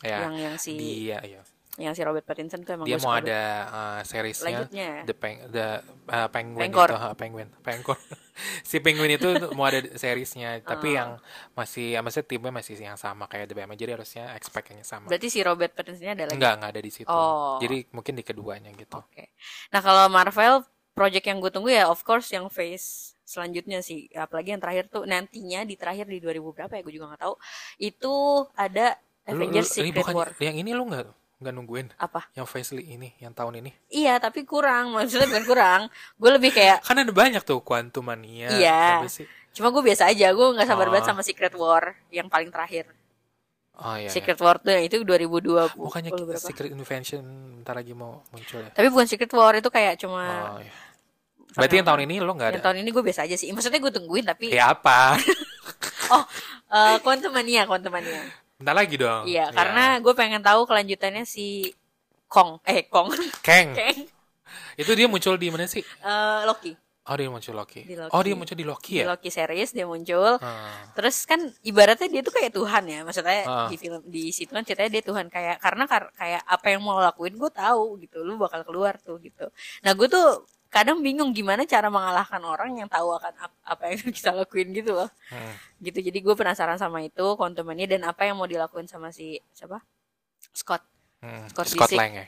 Ya,
Yang yang si
dia iya.
yang si Robert Pattinson tuh emang
Dia mau ada uh, seriesnya
Lanjutnya.
The Peng The uh, Penguin
Pengkor.
itu, uh, Penguin, Pengkor. si Penguin itu mau ada seriesnya, tapi
Ah.
yang masih maksudnya timnya masih yang sama kayak The Batman. Jadi harusnya expect yang sama.
Berarti si Robert Pattinson ada lagi.
Enggak, enggak ada di situ.
Oh.
Jadi mungkin di keduanya gitu.
Oke. Nah, kalau Marvel project yang gue tunggu ya of course yang phase selanjutnya sih. Apalagi yang terakhir tuh nantinya di terakhir di 2000 berapa ya gue juga nggak tahu. Itu ada
Lu- lu-
Avengers
ini
Secret
bukan
War.
yang ini lu enggak enggak nungguin
Apa?
yang Facely ini yang tahun ini.
Iya, tapi kurang. Maksudnya bukan kurang. Gue lebih kayak
Kan ada banyak tuh Quantum Mania.
Iya. cuma gue biasa aja. Gue nggak sabar
Oh.
banget sama Secret War yang paling terakhir.
Oh iya. iya.
Secret War tuh yang itu 2020
Bukannya
berapa?
Secret Invention bentar lagi mau muncul ya?
Tapi bukan Secret War itu kayak cuma
Oh iya. Berarti yang tahun ini lo nggak
yang
ada?
tahun ini gue biasa aja sih. Maksudnya gue tungguin tapi
Ya apa?
oh eh Quantum Mania, Quantum Mania.
Bentar lagi dong.
Iya,
Ya.
karena gue pengen tahu kelanjutannya si Kong, eh Kong,
Kang.
Kang,
Itu dia muncul di mana sih?
Eh, Loki,
Oh dia muncul Loki.
Di Loki.
Oh dia muncul di Loki
di
ya?
Loki series dia muncul.
Ah.
Terus kan ibaratnya dia tuh kayak Tuhan ya, maksudnya
Ah.
di film di situ kan ceritanya dia Tuhan kayak karena kar- kayak apa yang mau lakuin gue tahu gitu, lu bakal keluar tuh gitu. Nah gue tuh kadang bingung gimana cara mengalahkan orang yang tahu akan ap- apa yang kita lakuin gitu loh.
Hmm.
Gitu jadi gue penasaran sama itu Mania dan apa yang mau dilakuin sama si siapa Scott
Hmm.
Scott
Scott. Lang ya.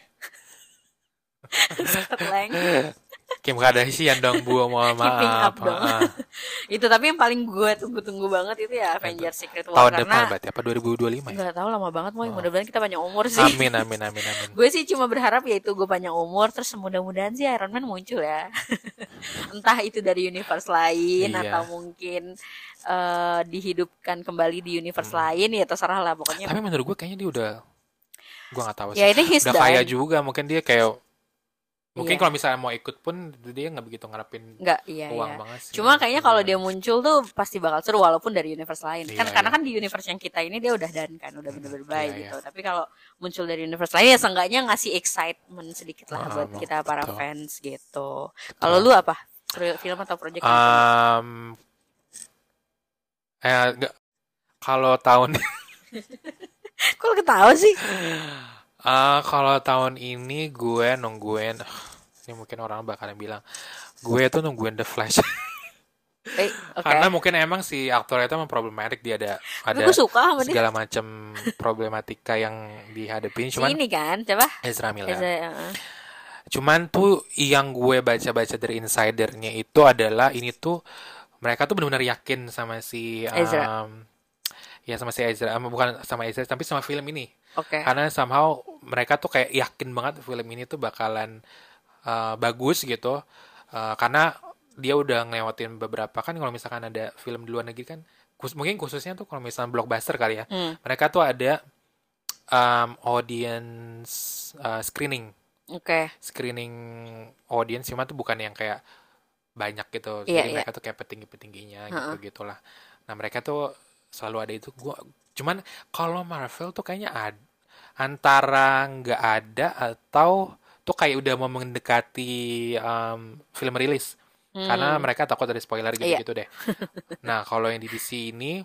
Scott Lang.
Kim Kardashian dong bu mau maaf.
up dong.
Ah.
itu tapi yang paling gue tunggu-tunggu banget itu ya Avengers Secret War
Tahun
karena
depan berarti apa 2025 ya?
nggak tahu lama banget mau
Oh.
mudah-mudahan kita panjang umur sih
Amin amin amin amin.
gue sih cuma berharap ya itu gue panjang umur terus mudah-mudahan sih Iron Man muncul ya entah itu dari universe lain
Iya.
atau mungkin eh, dihidupkan kembali di universe lain ya terserah lah pokoknya
Hmm. Tapi menurut gue kayaknya dia udah gue nggak tahu sih.
ya ini
udah kaya juga mungkin dia kayak mungkin
Iya.
kalau misalnya mau ikut pun dia nggak begitu ngarepin
nggak iya
uang
iya
banget sih.
Cuma kayaknya kalau dia
Iya.
muncul tuh pasti bakal seru walaupun dari universe lain. kan
Iya,
karena
iya.
kan di universe yang kita ini dia udah dan kan udah bener-bener baik
Iya,
gitu. Tapi kalau muncul dari universe lain ya seenggaknya ngasih excitement sedikit lah
Ah,
buat
betul.
kita para
Betul.
fans gitu. Kalau lu apa? Film atau project?
Um, eh kalau tahun
Kok ketawa sih?
Ah, kalau tahun ini gue nungguin ini mungkin orang bakalan bilang gue tuh nungguin The Flash
Eh, oke.
karena mungkin emang si aktor itu emang problematik dia ada ada
gue suka
segala macam problematika yang dihadapin
Si
cuman
ini kan, coba.
Ezra Miller
Eza, uh,
cuman tuh yang gue baca-baca dari insidernya itu adalah ini tuh mereka tuh benar-benar yakin sama si um,
Ezra.
Ya sama si Ezra bukan sama Ezra tapi sama film ini
Oke.
karena somehow mereka tuh kayak yakin banget film ini tuh bakalan uh, bagus gitu Uh, karena dia udah ngelewatin beberapa kan kalau misalkan ada film di luar negeri kan kus- mungkin khususnya tuh kalau misalnya blockbuster kali ya
Hmm,
mereka tuh ada um, audience uh, screening
Oke.
screening audience cuma tuh bukan yang kayak banyak gitu
Iya,
jadi
iya.
mereka tuh kayak petinggi petingginya gitu
Ha-ha.
gitulah nah mereka tuh selalu ada itu. Gua cuman kalau Marvel tuh kayaknya ada antara nggak ada atau tuh kayak udah mau mendekati um, film rilis.
Hmm.
karena mereka takut ada spoiler
Iya.
gitu-gitu deh. Nah kalau yang di DC ini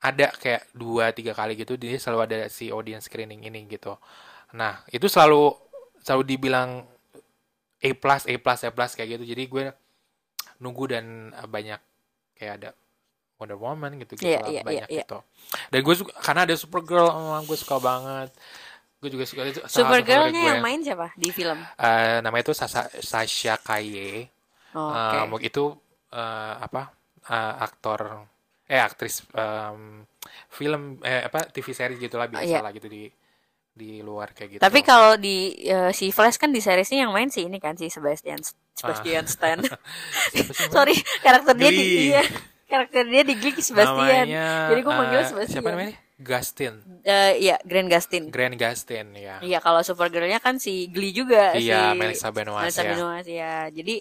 ada kayak dua tiga kali gitu dia selalu ada si audience screening ini gitu. Nah itu selalu selalu dibilang A plus A plus A plus kayak gitu. Jadi gue nunggu dan banyak kayak ada Wonder Woman gitu gitu
Iya,
lah,
iya,
banyak
iya, iya.
gitu dan gue suka karena ada Supergirl oh, gue suka banget gue juga suka itu
Supergirl-nya yang main siapa di film?
Eh, namanya itu Sasa, Sasha Kaye
Oh,
Eh,
Oke.
itu eh, apa eh, aktor eh aktris em, film eh apa TV series gitulah biasa
Iya.
lah gitu di di luar kayak gitu.
Tapi kalau di eh, si Flash kan di seriesnya yang main sih ini kan si Sebastian Sebastian Stan.
Siapa sih yang
Sorry, karakter dia di iya, karakter dia di Glee Sebastian.
namanya
Jadi gue manggil
eh,
Sebastian.
siapa namanya Gustin
Eh, iya, Grant Gustin.
Grant Gustin ya
Iya, kalau Supergirl-nya kan si Glee juga
Iya,
si
Melissa Benoist,
Melissa
ya.
Benoist, ya. Jadi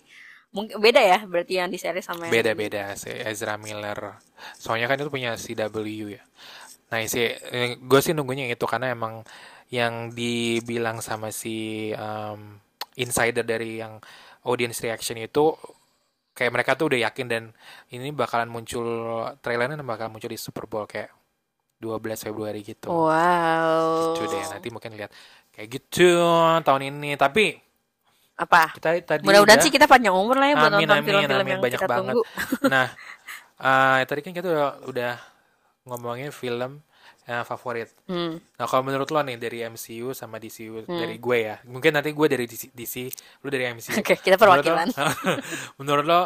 mungkin beda ya berarti yang di series sama yang
beda beda si Ezra Miller soalnya kan itu punya CW ya nah si gue sih nunggunya yang itu karena emang yang dibilang sama si em, insider dari yang audience reaction itu kayak mereka tuh udah yakin dan ini bakalan muncul trailernya bakalan muncul di Super Bowl kayak 12 Februari gitu
Wow.
Gitu deh nanti mungkin lihat kayak gitu tahun ini tapi
Apa?
kita tadi
Mudah-mudahan
udah-
sih kita panjang umur lah ya buat nonton film-film yang
Banyak
kita
banget.
tunggu.
Nah, eh, tadi kan kita udah, udah ngomongin film yang favorit.
Hmm.
Nah, kalau menurut lo nih dari MCU sama DCU dari gue ya, mungkin nanti gue dari DC, DC, lu dari MCU.
Oke, kita
Menurut lo-
perwakilan.
Menurut lo,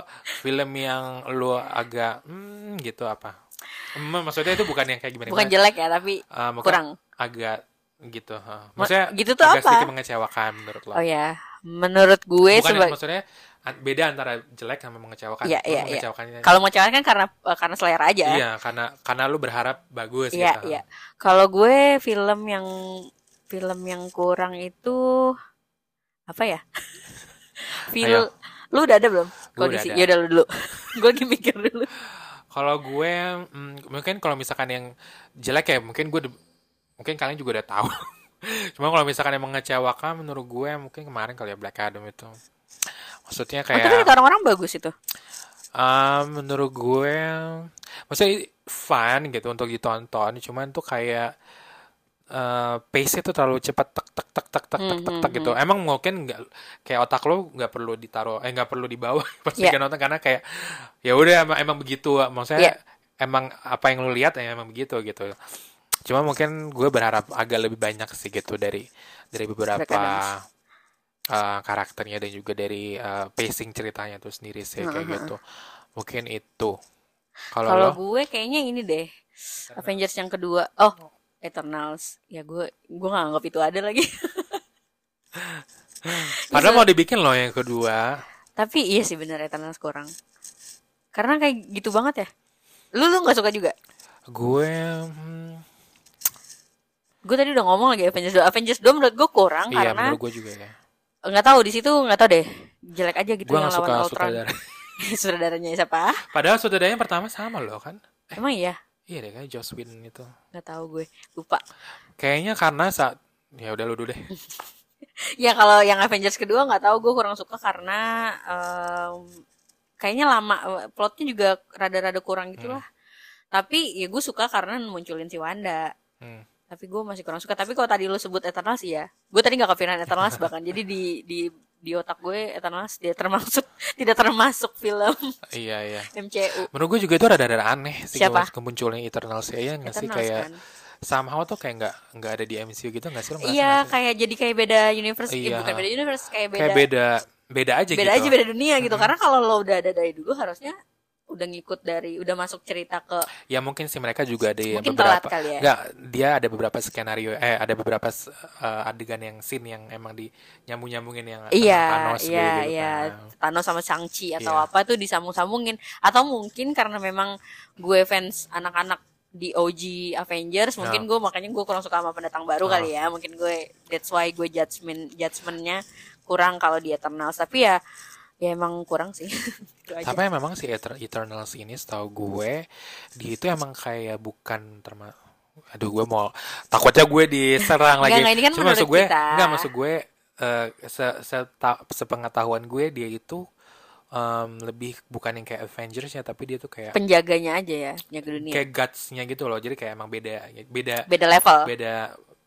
film yang lo agak hmm, gitu apa? Hmm, maksudnya itu bukan yang kayak gimana?
Bukan jelek ya, tapi
mungkin
kurang.
Agak gitu. huh.
Ma-
Maksudnya
gitu tuh
agak
apa?
sedikit mengecewakan menurut lo.
Oh ya, menurut gue
Bukan
sebagai
maksudnya beda antara jelek sama mengecewakan.
Iya, iya, iya. kalau cewek kan karena eh, karena selera aja.
Iya, karena karena lu berharap bagus
Iya,
gitu.
iya. Kalau gue film yang film yang kurang itu apa ya? Film
Ayo.
lu udah ada belum? Kondisi.
ada.
Ya udah lu dulu. gue lagi mikir dulu.
Kalau gue mm, mungkin kalau misalkan yang jelek ya mungkin gue mungkin kalian juga udah tahu. Cuma kalau misalkan yang mengecewakan menurut gue mungkin kemarin kali ya Black Adam itu. Maksudnya
Oh, tapi
kayak
kata orang-orang bagus itu.
ah, menurut gue maksudnya fun gitu untuk ditonton, cuman tuh kayak eh pace itu terlalu cepat tek tek tek tek tek tek tek, tek gitu. Emang mungkin nggak kayak otak lo nggak perlu ditaruh eh nggak perlu dibawa pas yeah. nonton karena kayak ya udah emang, emang begitu maksudnya
Iya.
emang apa yang lo lihat ya emang begitu gitu. Cuma mungkin gue berharap agak lebih banyak sih gitu dari dari beberapa eh, karakternya dan juga dari eh, pacing ceritanya tuh sendiri sih kayak
Heeh.
gitu. Mungkin itu. Kalau
Kalau
lo
gue kayaknya ini deh. Avengers yang kedua. Oh, Eternals. Ya gue gue nggak anggap itu ada lagi.
padahal mau dibikin loh yang kedua.
Tapi iya sih bener Eternals kurang. Karena kayak gitu banget ya. Lu lu nggak suka juga?
Gue hmm,
Gue tadi udah ngomong lagi Avengers 2. Avengers 2 menurut gue kurang
iya
karena
menurut gue juga ya.
nggak tahu di situ nggak tahu deh. Jelek aja gitu
Gue
yang
gak suka
lawan Ultron.
sutradara.
Sutradaranya siapa?
Padahal sutradaranya pertama sama loh kan.
Emang iya?
Iya deh kayak Joss Whedon itu.
Nggak tahu gue. Lupa.
Kayaknya karena saat ya udah lu dulu deh.
Ya kalau yang Avengers kedua nggak tahu gue kurang suka karena em, kayaknya lama plotnya juga rada-rada kurang gitu lah. Tapi ya gue suka karena munculin si Wanda.
Hmm.
Tapi gue masih kurang suka. Tapi kalau tadi lu sebut Eternals ya, gue tadi nggak kepikiran Eternals bahkan. Jadi di di di otak gue Eternals dia termasuk tidak termasuk film
Iya iya.
MCU.
Menurut gue juga itu rada-rada aneh sih
Siapa?
kemunculan Eternals ya iya nggak sih
Eternals
kayak
kan.
somehow tuh kayak nggak nggak ada di MCU gitu nggak sih lo
Iya kayak jadi kayak beda universe, eh,
Iya.
bukan beda universe kayak beda
kayak beda beda aja
beda
gitu.
aja beda dunia gitu. Karena kalau lo udah ada dari dulu harusnya udah ngikut dari udah masuk cerita ke
Ya mungkin sih mereka juga ada
Mungkin telat
beberapa
kali ya.
nggak dia ada beberapa skenario eh ada beberapa eh, adegan yang scene yang emang di nyambung nyambungin yang
Iya,
Thanos
iya,
gitu
iya.
kan.
Thanos sama Shang-Chi atau
Iya.
apa tuh disambung-sambungin. Atau mungkin karena memang gue fans anak-anak di OG Avengers, mungkin gue makanya gue kurang suka sama pendatang baru kali ya. Mungkin gue that's why gue judgement judgementnya kurang kalau di Eternals. Tapi ya ya emang kurang sih.
Tapi memang si Eter- Eternals ini setahu gue di itu emang kayak bukan terma Aduh gue mau takutnya gue diserang lagi.
enggak, ini kan
Cuma maksud gue
kita.
enggak maksud gue eh, se, seta- sepengetahuan gue dia itu em, lebih bukan yang kayak Avengers ya tapi dia tuh kayak
Penjaganya aja ya, jaga dunia.
kayak guts-nya gitu loh. Jadi kayak emang beda beda
Beda level.
beda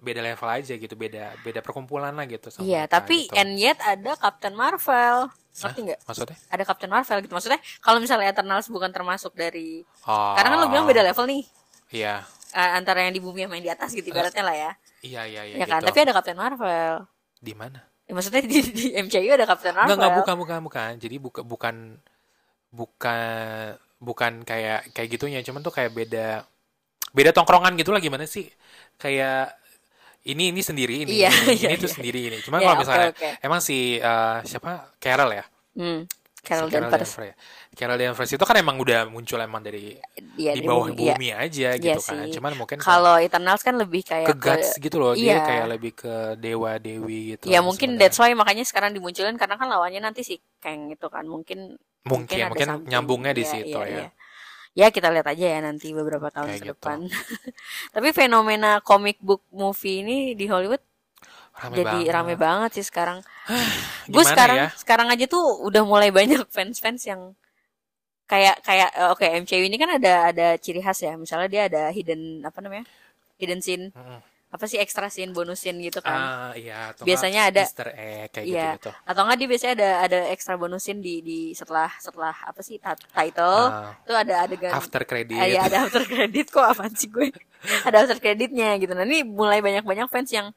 beda level aja gitu beda beda perkumpulan lah gitu sama
Iya,
mereka
tapi
gitu.
and yet ada Captain Marvel. Ngerti nggak?
maksudnya
Ada Captain Marvel gitu. Maksudnya kalau misalnya Eternals bukan termasuk dari
oh
Karena kan lo bilang beda level nih
iya
eh, antara yang di bumi sama yang di atas gitu ibaratnya lah ya.
Iya iya iya.
ya kan
gitu.
tapi ada Captain Marvel
di mana?
Ya, maksudnya di, di MCU ada Captain Marvel
enggak bukan bukan bukan. Jadi buka, bukan bukan bukan kayak kayak gitunya, cuman tuh kayak beda beda tongkrongan gitu lah gimana sih? Kayak ini ini sendiri ini
Iya,
ini,
iya,
ini tuh
iya.
sendiri ini. Cuman
Ya,
kalau
oke,
misalnya
oke.
emang si eh, siapa Carol ya?
hmm, Carol
Si
Danvers
Danvers ya. Carol Danvers itu kan emang udah muncul emang dari
Iya,
di
di
bawah
bumi, iya.
bumi aja
Iya
gitu kan.
sih.
Cuman mungkin
kalau Eternals kan lebih kayak
ke guts gitu loh, dia
iya.
kayak lebih ke dewa dewi gitu.
Ya mungkin
sebenarnya.
that's why makanya sekarang dimunculin karena kan lawannya nanti si Kang itu kan mungkin
mungkin mungkin
something.
nyambungnya di
Iya,
situ
iya,
ya.
Ya kita lihat aja ya nanti beberapa tahun
Kayak
ke
gitu.
depan. Tapi fenomena comic book movie ini di Hollywood
Rame
jadi
banget.
rame banget sih sekarang. Gue
Gimana
sekarang
ya?
sekarang aja tuh udah mulai banyak fans-fans yang kayak kayak eh, oke MCU ini kan ada ada ciri khas ya. Misalnya dia ada hidden apa namanya? Hidden scene.
Mm-mm.
Apa sih extra scene, bonus scene gitu kan.
Ah, iya, atau
Biasanya ada-
Easter egg kayak
Iya.
gitu-gitu.
Atau enggak dia biasanya ada ada extra bonusin di di setelah setelah apa sih title
Ah,
itu ada adegan
after credit.
Ah, iya, ada after credit kok apaan sih gue ada after creditnya gitu nah ini mulai banyak banyak fans yang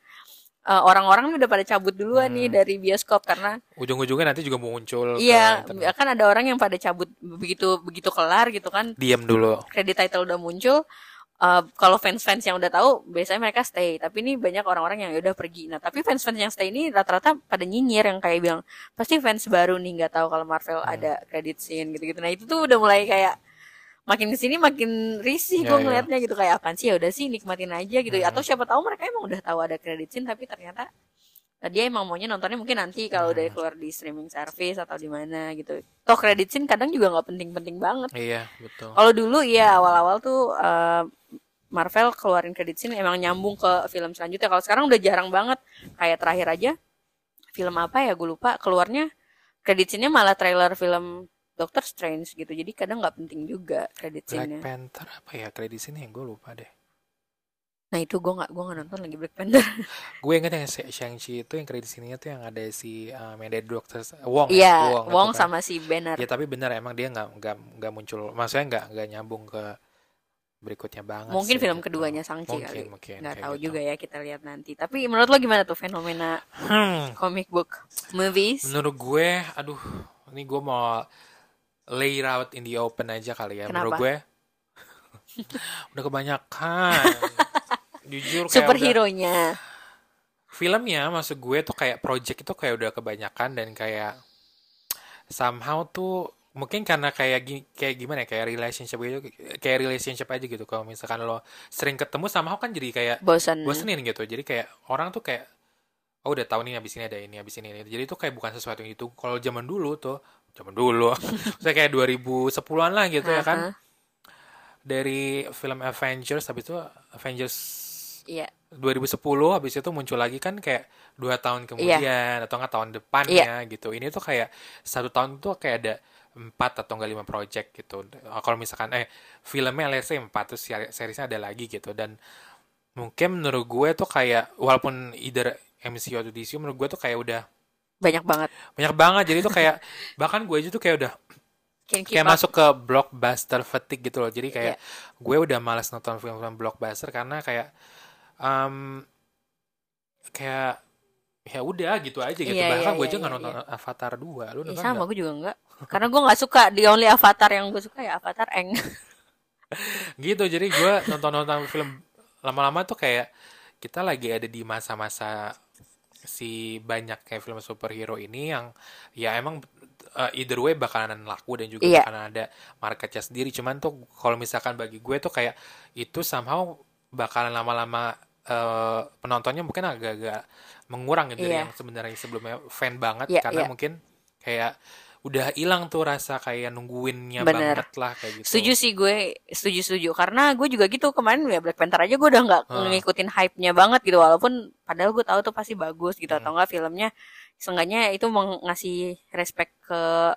eh, orang-orang nih udah pada cabut duluan nih
Hmm.
dari bioskop karena
Ujung-ujungnya nanti juga muncul ke
iya kan ada orang yang pada cabut begitu begitu kelar gitu kan
Diam dulu.
kredit title udah muncul eh, kalau fans-fans yang udah tahu biasanya mereka stay tapi ini banyak orang-orang yang ya udah pergi nah tapi fans-fans yang stay ini rata-rata pada nyinyir yang kayak bilang pasti fans baru nih nggak tahu kalau Marvel
Hmm.
ada credit scene gitu-gitu nah itu tuh udah mulai kayak makin ke sini makin risih
Ya,
gue
ya.
ngelihatnya gitu kayak apaan sih ya udah sih nikmatin aja gitu
Hmm.
atau siapa tahu mereka emang udah tahu ada credit scene tapi ternyata dia emang maunya nontonnya mungkin nanti kalau udah
Hmm.
keluar di streaming service atau di mana gitu toh credit scene kadang juga nggak penting-penting banget
Iya, betul.
kalau dulu ya awal-awal tuh eh, Marvel keluarin credit scene emang nyambung ke film selanjutnya. Kalau sekarang udah jarang banget. Kayak terakhir aja film apa ya gue lupa keluarnya credit scene-nya malah trailer film Doctor Strange gitu. Jadi kadang nggak penting juga credit
Black
scene-nya.
Panther apa ya kredit sini yang gue lupa deh.
Nah itu gue nggak gue nggak nonton lagi Black Panther.
Gue inget yang Shang- Shang-Chi itu yang kredit sininya tuh yang ada si uh, yang dari Doctor Wong.
Iya,
itu
Wong
kan.
sama si Banner.
Ya tapi benar emang dia nggak nggak nggak muncul. Maksudnya nggak nggak nyambung ke berikutnya banget.
Mungkin
sih,
film
gitu.
keduanya Shang-Chi
Mungkin
kali.
mungkin. Kayak
tahu
gitu.
juga ya kita lihat nanti. Tapi menurut lo gimana tuh fenomena
Hmm,
comic book movies?
menurut gue, aduh, ini gue mau lay it out in the open aja kali ya. Menurut
Kenapa?
gue udah kebanyakan. Jujur
Superhero-nya.
filmnya maksud gue tuh kayak project itu kayak udah kebanyakan dan kayak somehow tuh mungkin karena kayak gi- kayak gimana ya kayak relationship gitu kayak relationship aja gitu. Kalau misalkan lo sering ketemu somehow kan jadi kayak
Bosan.
bosenin gitu. Jadi kayak orang tuh kayak oh udah tahu nih abis ini ada ini abis ini ini. Jadi itu kayak bukan sesuatu yang itu. Kalau zaman dulu tuh zaman dulu saya kayak 2010-an lah gitu ya kan. Dari film Avengers habis itu Avengers
Iya.
2010 habis itu muncul lagi kan kayak dua tahun
Iya.
kemudian atau nggak tahun depannya gitu ini tuh kayak satu tahun tuh kayak ada empat atau enggak lima project gitu kalau misalkan eh filmnya let's say empat terus seri- seriesnya ada lagi gitu dan mungkin menurut gue tuh kayak walaupun either MCU atau DC menurut gue tuh kayak udah
Banyak banget.
banyak banget jadi tuh kayak bahkan gue aja tuh kayak udah kayak
up.
masuk ke blockbuster fatigue gitu loh jadi kayak
Iya.
gue udah malas nonton film-film blockbuster karena kayak um, kayak ya udah gitu aja gitu
Iya,
bahkan
iya,
gue
iya,
aja nggak
iya,
nonton Avatar 2 lu nonton
sama
nggak?
gue juga enggak. Karena gue nggak suka the only Avatar yang gue suka ya Avatar Eng.
gitu jadi gue nonton-nonton film lama-lama tuh kayak kita lagi ada di masa-masa si banyak kayak film superhero ini yang ya emang uh, either way bakalan laku dan juga
Iya.
bakalan ada marketnya sendiri cuman tuh kalau misalkan bagi gue tuh kayak itu somehow bakalan lama-lama uh, penontonnya mungkin agak-agak mengurang gitu dari
Iya.
yang sebenarnya sebelumnya fan banget
Iya,
karena
iya.
mungkin kayak udah hilang tuh rasa kayak nungguinnya
Bener.
banget lah kayak gitu
Setuju sih gue, setuju setuju. Karena gue juga gitu kemarin ya Black Panther aja gue udah nggak
Ah.
ngikutin hype-nya banget gitu. Walaupun padahal gue tahu tuh pasti bagus gitu
Hmm.
atau enggak filmnya. Seenggaknya itu meng- ngasih respect ke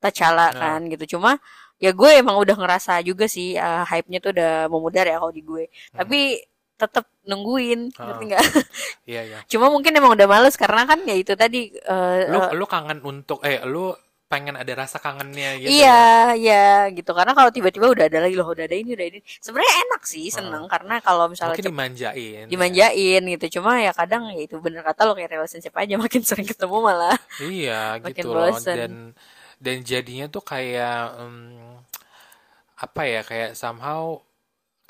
T'Challa
Ah.
kan gitu. Cuma ya gue emang udah ngerasa juga sih uh, hype-nya tuh udah memudar ya kalau di gue. Tapi tetap nungguin.
Ah.
ngerti nggak?
iya iya
Cuma mungkin emang udah males karena kan ya itu tadi eh,
lu
eh,
lu kangen untuk eh lu pengen ada rasa kangennya gitu.
Iya, iya gitu. Karena kalau tiba-tiba udah ada lagi loh, udah ada ini, udah ini. Sebenarnya enak sih, seneng karena kalau misalnya
Mungkin dimanjain.
dimanjain gitu. Cuma ya kadang ya itu bener kata lo kayak relationship aja makin sering ketemu malah.
Iya
Makin
gitu loh
bosen.
dan dan jadinya tuh kayak em, apa ya kayak somehow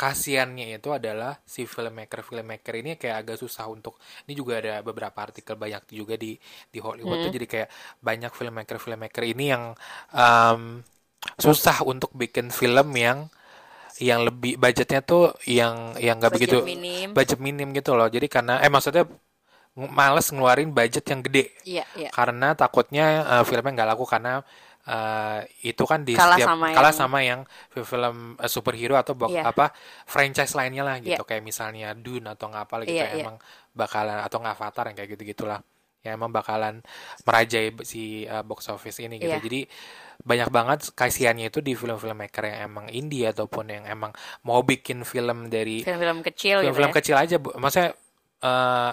kasiannya itu adalah si filmmaker filmmaker ini kayak agak susah untuk ini juga ada beberapa artikel banyak juga di di Hollywood tuh
Hmm.
jadi kayak banyak filmmaker filmmaker ini yang em, susah untuk bikin film yang yang lebih budgetnya tuh yang yang nggak begitu
minim.
budget minim gitu loh jadi karena eh maksudnya males ngeluarin budget yang gede
Iya, iya.
karena takutnya uh, filmnya nggak laku karena uh, itu kan di
Kalah
setiap
sama
kalah
yang-
sama yang film uh, superhero atau bok-
Iya.
apa franchise lainnya lah gitu
Iya.
kayak misalnya Dune atau nggak apa gitu
Iya,
yang
iya.
emang bakalan atau Avatar yang kayak gitu gitulah ya emang bakalan merajai si uh, box office ini gitu
Iya.
jadi banyak banget kasihannya itu di film-film maker yang emang indie ataupun yang emang mau bikin film dari
Film-film kecil gitu
film-film
ya.
kecil aja maksudnya eh,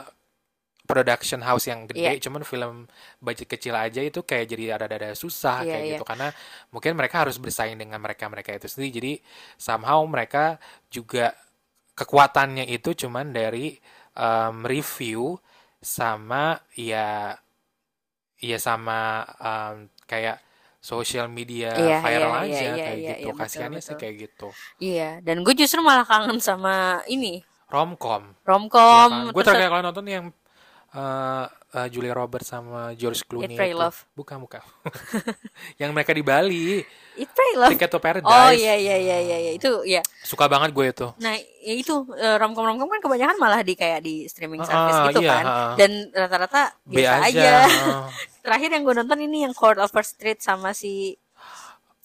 production house yang gede
Iya.
cuman film budget kecil aja itu kayak jadi ada-ada susah
Iya,
kayak
iya.
gitu. Karena mungkin mereka harus bersaing dengan mereka-mereka itu sendiri. Jadi somehow mereka juga kekuatannya itu cuman dari em, review sama ya ya sama em, kayak social media
Iya,
viral
iya,
aja
iya, iya,
kayak
iya,
gitu.
iya, betul,
kasihannya sih kayak gitu.
Iya, dan gue justru malah kangen sama ini.
Romcom.
Romcom.
Gue
terus-
terakhir kali nonton yang eh, eh, Julia Roberts sama George Clooney
Pray,
itu.
Love.
Bukan, bukan. yang mereka di Bali,
Eat Pray Love.
Ticket to Paradise.
Oh iya iya iya iya iya. itu ya.
Suka banget gue itu.
Nah, ya itu eh, romcom-romcom kan kebanyakan malah di kayak di streaming
Ah,
service gitu
iya,
kan.
ah.
Dan rata-rata biasa
aja.
aja. Terakhir yang gue nonton ini yang Court of First Street sama si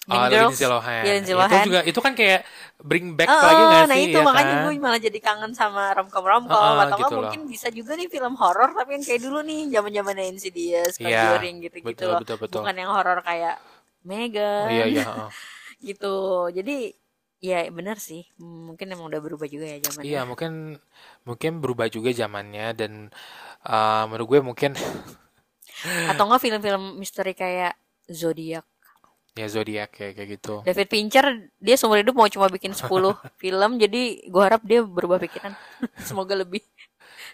Mean
Oh,
Girls.
Lindsay Lohan.
Iya, Lindsay
Itu
Lohan.
juga itu kan kayak bring back
Oh,
lagi
oh,
gak
nah
sih
itu
ya
makanya
kan?
gue malah jadi kangen sama romcom-romcom
Oh, oh,
atau nggak
gitu loh.
mungkin bisa juga nih film horor tapi yang kayak dulu nih zaman-zamannya Insidious,
Iya,
Conjuring gitu-gitu
betul,
loh.
betul, betul.
Bukan yang horor kayak Megan.
Iya, iya. heeh.
gitu. Jadi ya benar sih. Mungkin emang udah berubah juga ya zamannya.
Iya, mungkin mungkin berubah juga zamannya dan eh, menurut gue mungkin
Atau enggak film-film misteri kayak Zodiac.
Ya zodiak kayak kayak gitu.
David Fincher dia seumur hidup mau cuma bikin 10 film jadi gue harap dia berubah pikiran. Semoga lebih.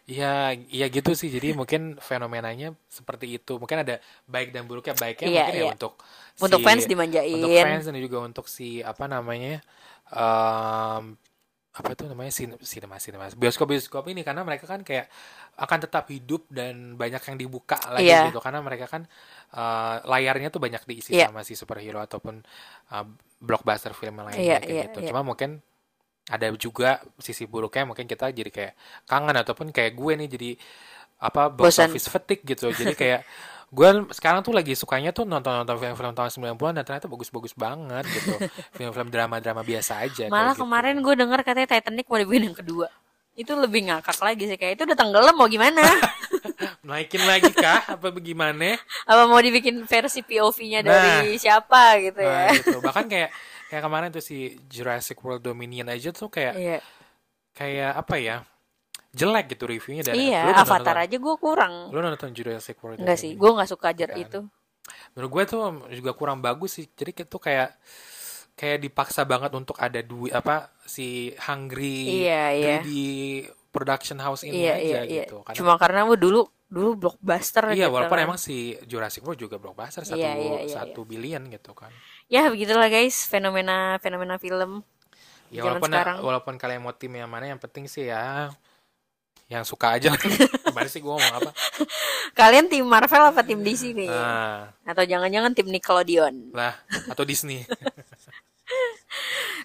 Iya, iya gitu sih. Jadi mungkin fenomenanya seperti itu. Mungkin ada baik dan buruknya. Baiknya
Iya,
mungkin ya
iya.
untuk
Untuk
si-
fans dimanjain.
untuk fans dan juga untuk si apa namanya em, apa tuh namanya sin sinema sinema bioskop bioskop ini karena mereka kan kayak akan tetap hidup dan banyak yang dibuka lagi
Iya.
gitu karena mereka kan eh, layarnya tuh banyak diisi
Iya.
sama si superhero ataupun eh, blockbuster film yang lainnya
Iya,
kayak
iya,
gitu
iya.
cuma mungkin ada juga sisi buruknya mungkin kita jadi kayak kangen ataupun kayak gue nih jadi apa box
Bosan.
office fatigue gitu jadi kayak gue sekarang tuh lagi sukanya tuh nonton-nonton film-film tahun 90-an dan ternyata bagus-bagus banget gitu film-film drama-drama biasa aja
Malah
gitu.
kemarin gue dengar katanya Titanic mau dibikin yang kedua. Itu lebih ngakak lagi sih kayak itu udah tenggelam mau gimana?
naikin lagi kah apa bagaimana
Apa mau dibikin versi POV-nya dari siapa gitu
nah,
ya?
gitu bahkan kayak kayak kemarin tuh si Jurassic World Dominion aja tuh kayak
Iya.
kayak apa ya jelek gitu reviewnya dan
Iya,
lu
Avatar
nonton,
aja gue kurang.
lu nonton Jurassic World
Enggak sih, gue nggak suka jar
Kan.
itu.
menurut gue tuh juga kurang bagus sih jadi itu kayak kayak dipaksa banget untuk ada duit apa si hungry
Iya, iya.
3D production house ini
Iya,
aja
iya, iya.
gitu karena
Cuma karena gue dulu dulu blockbuster
iya
gitu
walaupun
kan.
emang si Jurassic World juga blockbuster satu
Iya, iya, iya,
satu billion gitu kan
Ya begitulah guys, fenomena fenomena film.
ya walaupun
sekarang.
walaupun kalian mau tim yang mana yang penting sih ya yang suka aja kemarin sih gue ngomong apa
Kalian tim Marvel apa tim DC nih?
nah
Atau jangan-jangan tim Nickelodeon?
lah atau Disney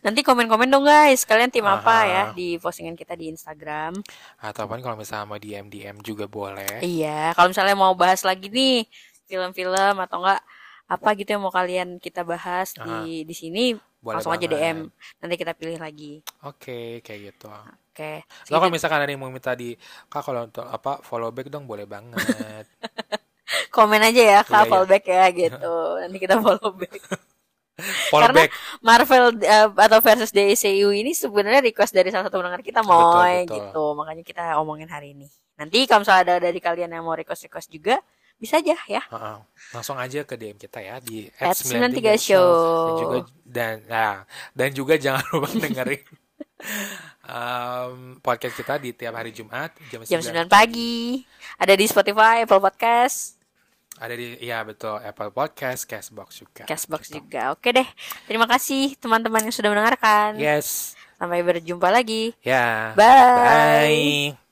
Nanti komen-komen dong guys, kalian tim apa
Aha.
ya di postingan kita di Instagram.
ataupun kalau misalnya mau DM DM juga boleh
Iya, kalau misalnya mau bahas lagi nih film-film atau enggak apa gitu yang mau kalian kita bahas di di sini
Boleh
langsung aja
banget.
DM. Nanti kita pilih lagi.
oke kayak gitu
Oke.
Lo kalau misalkan ada yang mau minta di kak kalau untuk apa follow back dong boleh banget.
Komen aja ya, Kak,
iya.
follow back ya gitu. Nanti kita follow back.
follow
Karena
back.
Marvel eh, atau versus DCU ini sebenarnya request dari salah satu pendengar kita moy
betul.
gitu. Makanya kita omongin hari ini. Nanti kalau misalnya ada dari kalian yang mau request-request juga, bisa aja ya
Heeh. langsung aja ke DM kita ya di
At 93
@93
Show.
dan juga dan nah, dan juga jangan lupa dengerin um, podcast kita di tiap hari Jumat jam,
jam
9
9 pagi. Ada di Spotify Apple Podcast.
Ada di ya betul Apple Podcast Castbox juga.
Castbox juga. Oke deh terima kasih teman-teman yang sudah mendengarkan.
Yes.
Sampai berjumpa lagi.
Ya.
Bye.
bye